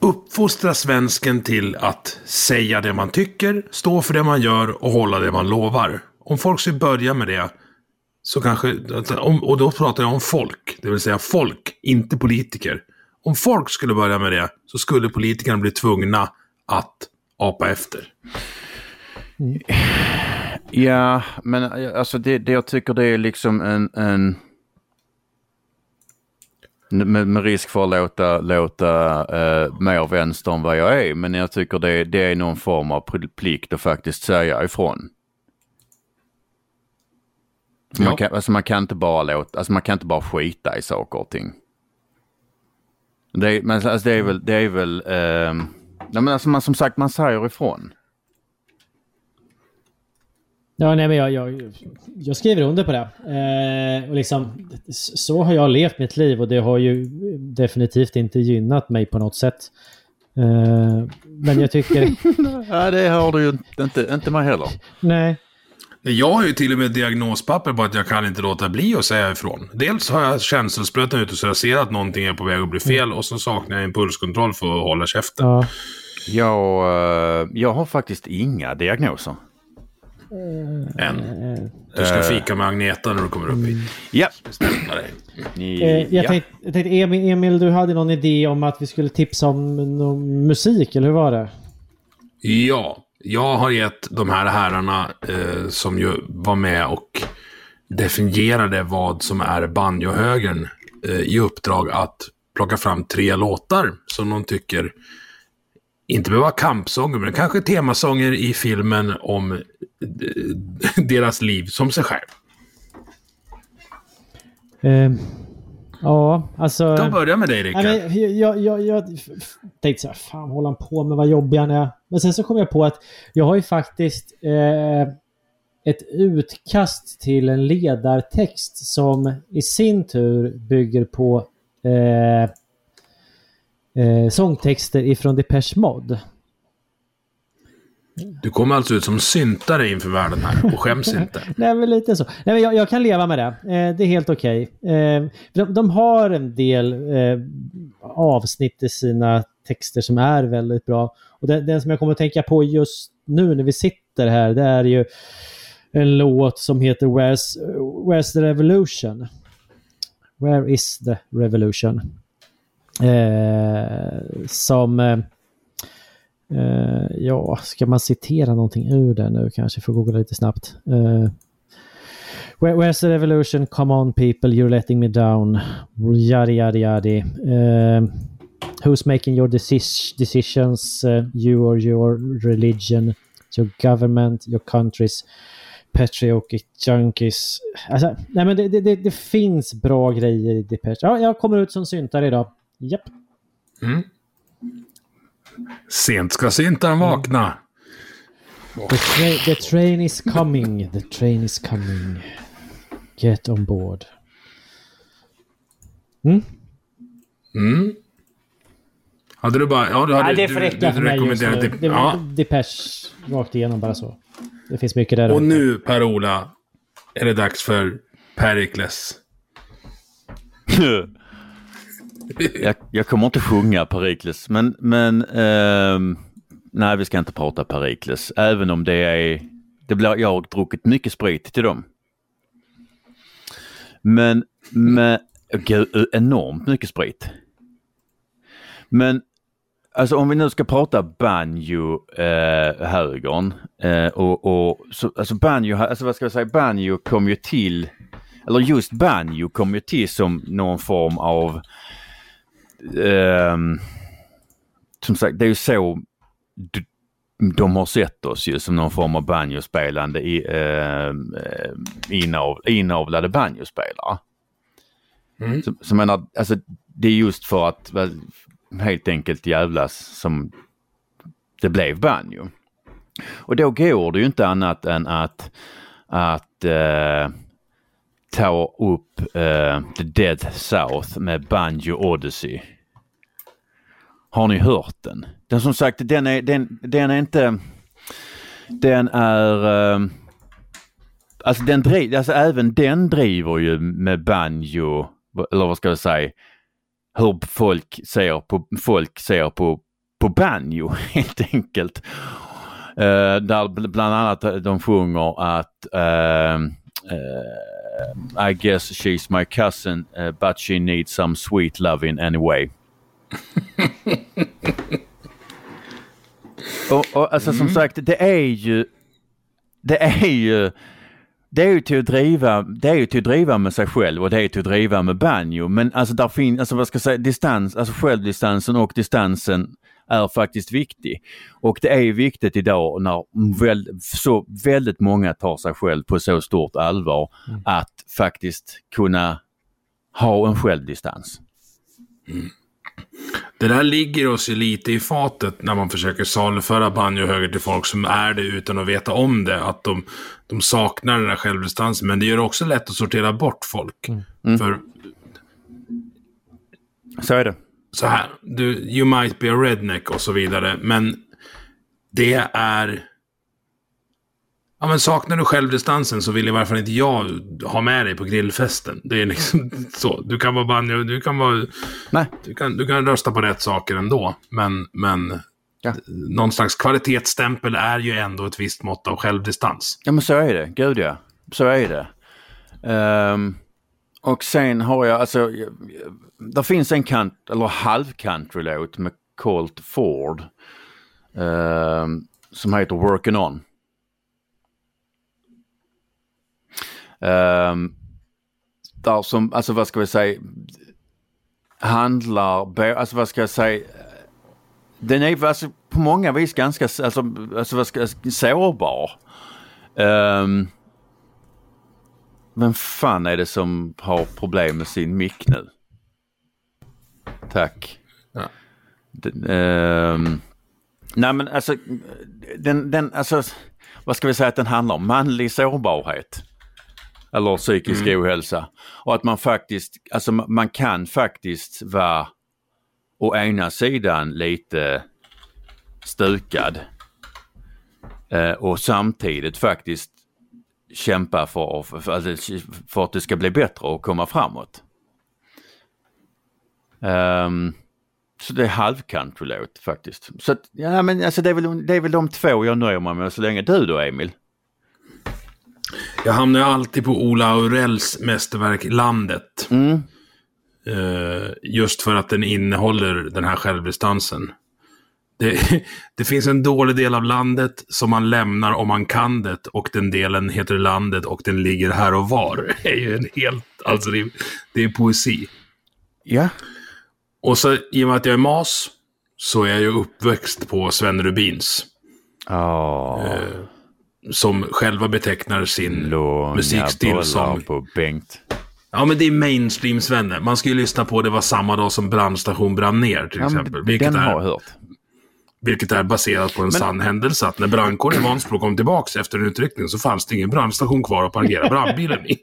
uppfostra svensken till att säga det man tycker, stå för det man gör och hålla det man lovar. Om folk skulle börja med det, så kanske, och då pratar jag om folk, det vill säga folk, inte politiker. Om folk skulle börja med det, så skulle politikerna bli tvungna att apa efter. Ja, men alltså det, det jag tycker det är liksom en, en med, med, risk för att låta, låta uh, mer vänster än vad jag är. Men jag tycker det, det är någon form av plikt att faktiskt säga ifrån. Ja. Man, kan, alltså man, kan inte bara låta, alltså man kan inte bara skita i saker och ting. Det men alltså det är väl, det är väl, uh, men alltså man, som sagt man säger ifrån. Ja, nej, men jag, jag, jag skriver under på det. Eh, och liksom, så har jag levt mitt liv och det har ju definitivt inte gynnat mig på något sätt. Eh, men jag tycker... ja, det har du ju inte, inte mig heller. Nej. Jag har ju till och med diagnospapper på att jag kan inte låta bli att säga ifrån. Dels har jag känselspröten ute så jag ser att någonting är på väg att bli fel och så saknar jag impulskontroll för att hålla käften. Ja. Jag, eh, jag har faktiskt inga diagnoser. Än. Du ska fika med Agneta när du kommer upp hit. Ja. Eh, jag, tänkte, jag tänkte, Emil, Emil, du hade någon idé om att vi skulle tipsa om någon musik, eller hur var det? Ja, jag har gett de här herrarna eh, som ju var med och definierade vad som är banjohögern eh, i uppdrag att plocka fram tre låtar som de tycker inte behöver vara kampsånger, men kanske temasånger i filmen om eh, deras liv som sig själv. Ehm, ja, alltså... Jag börjar med dig, Rickard. Jag, jag, jag, jag tänkte så här, fan håller han på med, vad jobbig han är. Men sen så kom jag på att jag har ju faktiskt... Eh, ett utkast till en ledartext som i sin tur bygger på eh, eh, sångtexter ifrån Depeche Mode. Du kommer alltså ut som syntare inför världen här och skäms inte. Nej, men lite så. Nej, men jag, jag kan leva med det. Eh, det är helt okej. Eh, de, de har en del eh, avsnitt i sina texter som är väldigt bra. Och den, den som jag kommer att tänka på just nu när vi sitter här, det är ju en låt som heter Where's, Where's the Revolution? Where is the Revolution? Eh, som... Eh, ja, ska man citera någonting ur den nu kanske? Får googla lite snabbt. Eh, Where, where's the revolution? Come on people, you're letting me down. Yadi yadi yadi. Eh, who's making your decis decisions? Uh, you or your religion? Your government? Your countries? Patriotic Junkies. Alltså, nej men det, det, det, finns bra grejer i Depeche. Ja, jag kommer ut som syntare idag. Japp. Mm. Sent ska syntaren vakna. The, tra the train is coming. The train is coming. Get on board. Mm? Mm. Hade du bara... Ja, du hade, Nej, det räcka för mig just nu. Det, ja. Depeche rakt igenom bara så. Det finns mycket där. Och nu, Per-Ola, är det dags för Perikles. jag, jag, kommer inte sjunga Perikles, men, men eh, nej, vi ska inte prata Perikles, även om det är, det blir, jag har druckit mycket sprit till dem. Men, med, gud, enormt mycket sprit. Men Alltså om vi nu ska prata banjo-högern eh, eh, och, och så, alltså banjo, alltså vad ska jag säga, banjo kom ju till, eller just banjo kom ju till som någon form av, eh, som sagt det är ju så de har sett oss ju som någon form av banjospelande i, eh, inav, inavlade banjospelare. Mm. Så, så menar, alltså det är just för att helt enkelt jävlas som det blev banjo. Och då går det ju inte annat än att, att uh, ta upp uh, The Dead South med Banjo Odyssey. Har ni hört den? Den som sagt, den är, den, den är inte... Den är... Uh, alltså den driver, alltså även den driver ju med banjo, eller vad ska jag säga, hur folk ser på, folk ser på, på banjo helt enkelt. Uh, där bland annat de sjunger att uh, uh, I guess she's my cousin eh, but she needs some sweet loving anyway. och, och alltså mm. som sagt det är ju det är ju det är ju till att driva, det är ju till att driva med sig själv och det är till att driva med banjo. Men alltså där finns, alltså vad ska jag säga, distans, alltså självdistansen och distansen är faktiskt viktig. Och det är viktigt idag när väl, så väldigt många tar sig själv på så stort allvar mm. att faktiskt kunna ha en självdistans. Mm. Det där ligger oss lite i fatet när man försöker saluföra banjohöger till folk som är det utan att veta om det. Att de, de saknar den där självdistansen. Men det gör det också lätt att sortera bort folk. Mm. mm. För... Så är det. Så här, du, you might be a redneck och så vidare. Men det är Ja, men saknar du självdistansen så vill i varje fall inte jag ha med dig på grillfesten. Det är liksom så. Du kan vara banjo, du kan vara... Nej. Du kan, du kan rösta på rätt saker ändå. Men, men ja. någon slags kvalitetsstämpel är ju ändå ett visst mått av självdistans. Ja, men så är det. Gud ja. Så är det. Um, och sen har jag, alltså, det finns en kant, eller halv country-låt med Colt Ford. Um, som heter Working On. Um, där som, alltså vad ska vi säga, handlar, alltså vad ska jag säga, den är alltså, på många vis ganska, alltså, alltså vad ska jag sårbar. Um, vem fan är det som har problem med sin mick nu? Tack. Ja. Den, um, Nej men alltså, den, den, alltså, vad ska vi säga att den handlar om? Manlig sårbarhet. Eller psykisk Mm. ohälsa. Och att man faktiskt, alltså ma- man kan faktiskt vara å ena sidan lite stukad eh, och samtidigt faktiskt kämpa för, för, för, alltså, för att det ska bli bättre och komma framåt. Ehm, så det är halvkantrolåt faktiskt. Så att, ja men alltså det är, väl, det är väl de två jag nöjer mig med så länge. Du då Emil? Jag hamnar alltid på Ola Aurells mästerverk Landet. Mm. Eh, just för att den innehåller den här självdistansen. Det, det finns en dålig del av landet som man lämnar om man kan det och den delen heter landet och den ligger här och var. Det är ju en helt, alltså det, är- det är poesi. Ja. Och så i och med att jag är mas så är jag ju uppväxt på Sven Rubins. Åh, Som själva betecknar sin långa musikstil som... på Bengt. Ja, men det är mainstream-Svenne. Man ska ju lyssna på Det var samma dag som brandstation brann ner, till Ja, men exempel. Vilket den har jag är, hört. vilket är baserat på en sann händelse. Att när brandkåren i Vansbro kom tillbaka efter en utryckning så fanns det ingen brandstation kvar att parkera brandbilen i.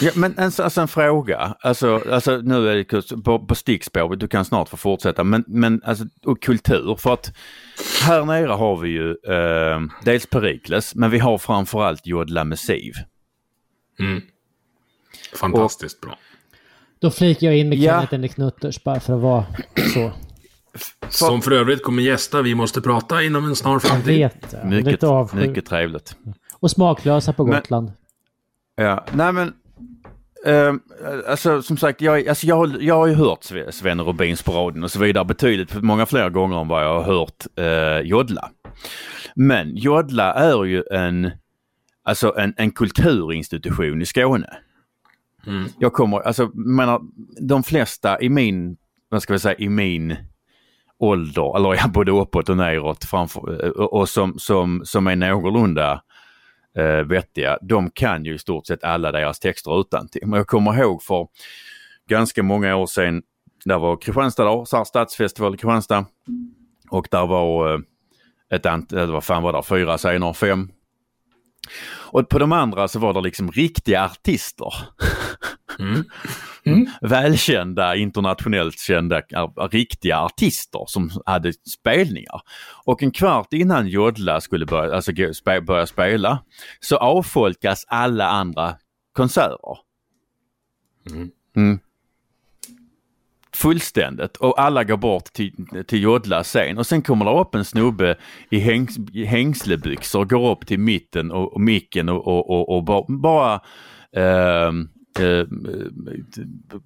Ja, men alltså, alltså en fråga, alltså, alltså nu är det på, på stickspår, du kan snart få fortsätta, men, men alltså, och kultur för att här nere har vi ju eh, dels Perikles, men vi har framförallt Jodla Messiv. Fantastiskt bra. Då flikar jag in med Ja. Kenneth Knutters bara för att vara så. Som för övrigt kommer gästa Vi måste prata inom en snar Jag framtid. vet det. Mycket, mycket trevligt. Och smaklösa på Men- Gotland. Ja, nej men ehm, alltså som sagt, jag, alltså, jag, har- jag har ju hört Sve- Sven Rubins på radion och så vidare betydligt många fler gånger än vad jag har hört eh, Jodla. Men Jodla är ju en, alltså en, en kulturinstitution i Skåne. Jag kommer, alltså menar, de flesta i min, vad ska vi säga, i min ålder, eller ja, både uppåt och neråt framför, och, och som, som, som är någorlunda eh, vettiga, de kan ju i stort sett alla deras texter utan till. Men jag kommer ihåg för ganska många år sedan, där var Kristianstad då, så här stadsfestival i Kristianstad. Och där var eh, ett antal, vad fan var det, fyra scener, fem. Och på de andra så var det liksom riktiga artister. Välkända, internationellt kända, riktiga artister som hade spelningar. Och en kvart innan Jodla skulle börja, alltså, spe, börja spela så avfolkas alla andra konserter. Mm. Fullständigt och alla går bort till, till Jodlas scen och sen kommer det upp en snubbe i, hängs, i hängslebyxor och går upp till mitten och, och micken och, och, och, och bara, bara ehm, eh,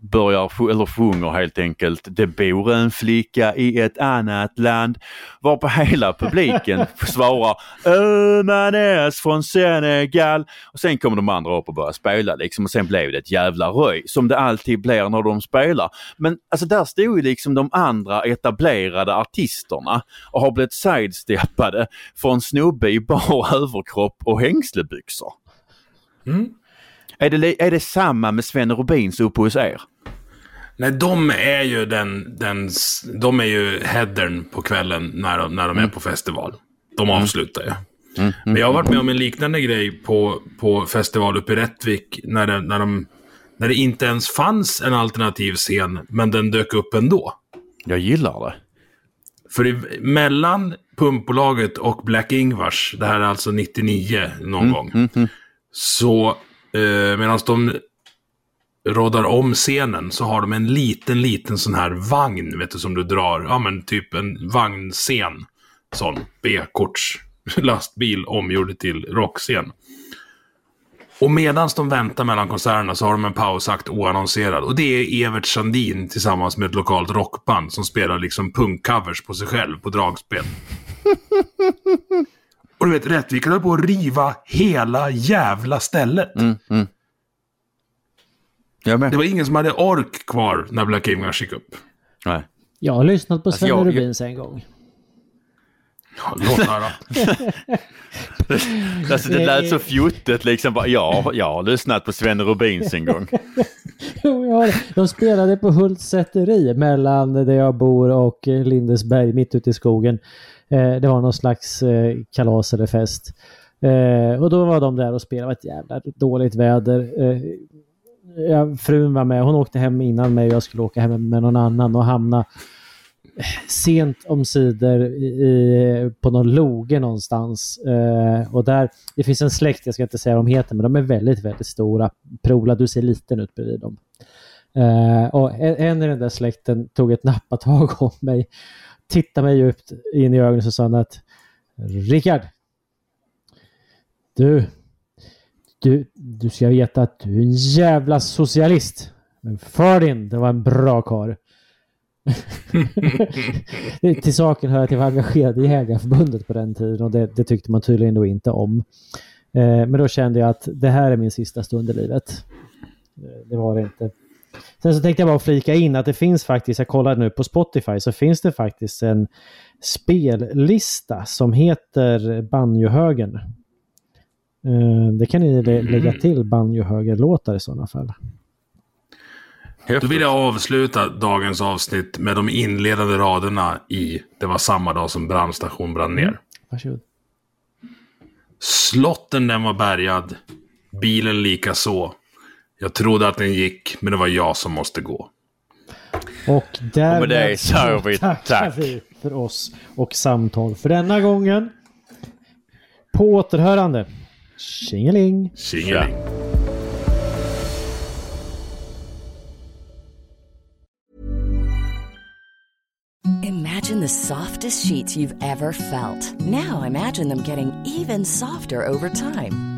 börjar, eller sjunger helt enkelt Det bor en flicka i ett annat land. Varpå hela publiken svarar Ömanes från Senegal. Och sen kommer de andra upp och börjar spela liksom och sen blev det ett jävla röj som det alltid blir när de spelar. Men alltså där stod ju liksom de andra etablerade artisterna och har blivit sidesteppade för en snubbe i bar överkropp och hängslebyxor. Är det, är det samma med Sven Rubins uppe hos er? Nej, de är ju den, den, de är ju headern på kvällen när de, när de är på festival. De avslutar ju. Men jag har varit med om en liknande grej på, på festival uppe i Rättvik när det, när, de, när det inte ens fanns en alternativ scen, men den dök upp ändå. Jag gillar det. För i, mellan Pumpbolaget och Black Ingvars, det här är alltså 99 någon gång, så eh, medan de råddar om scenen så har de en liten, liten sån här vagn, vet du, som du drar, ja men typ en vagnscen. Sån B-korts lastbil omgjord till rockscen. Och medan de väntar mellan konserterna så har de en pausakt oannonserad. Och det är Evert Sandin tillsammans med ett lokalt rockband som spelar liksom punkcovers på sig själv på dragspel. Och du vet, Rättvik höll på att riva hela jävla stället. Jag med. Det var ingen som hade ork kvar när Black Ingvars gick upp. Nej. Jag har lyssnat på Alltså, Sven jag- Rubins en gång. Ja, låt höra. alltså, det lät så fjuttigt liksom. Bara, ja, jag har lyssnat på Sven Rubins en gång. Jag. De spelade på Hults säteri mellan där jag bor och Lindesberg mitt ute i skogen. Eh, det var någon slags eh, kalas eller fest. Eh, och då var de där och spelade. Det var ett jävla dåligt väder. Eh, ja, frun var med. Hon åkte hem innan mig och jag skulle åka hem med någon annan och hamna eh, sent omsider i, på någon loge någonstans. Eh, och där, det finns en släkt, jag ska inte säga vad de heter, men de är väldigt, väldigt stora. Prola, du ser liten ut bredvid dem. Eh, och en, en i den där släkten tog ett nappatag om mig, tittade mig djupt in i ögonen och sa att Rickard, du, du, du ska veta att du är en jävla socialist. Men för din, det var en bra karl. till saken hör att jag var engagerad i Jägarförbundet på den tiden och det, det tyckte man tydligen då inte om. Eh, men då kände jag att det här är min sista stund i livet. Eh, det var det inte. Sen så tänkte jag bara flika in att det finns faktiskt, jag kollade nu på Spotify, så finns det faktiskt en spellista som heter Banjohögen. Eh, det kan ni lä lägga till banjohögerlåtar i sådana fall. Då vill jag avsluta dagens avsnitt med de inledande raderna i Det var samma dag som brandstation brann ner. Mm. Varsågod. Slotten den var bärgad. Bilen lika så. Jag trodde att den gick, men det var jag som måste gå. Och därmed så vi tackar vi för oss och samtal för denna gången. På återhörande. Tjingeling! Tjingeling! Imagine the softest sheets you've ever felt. Now imagine them getting even softer over time.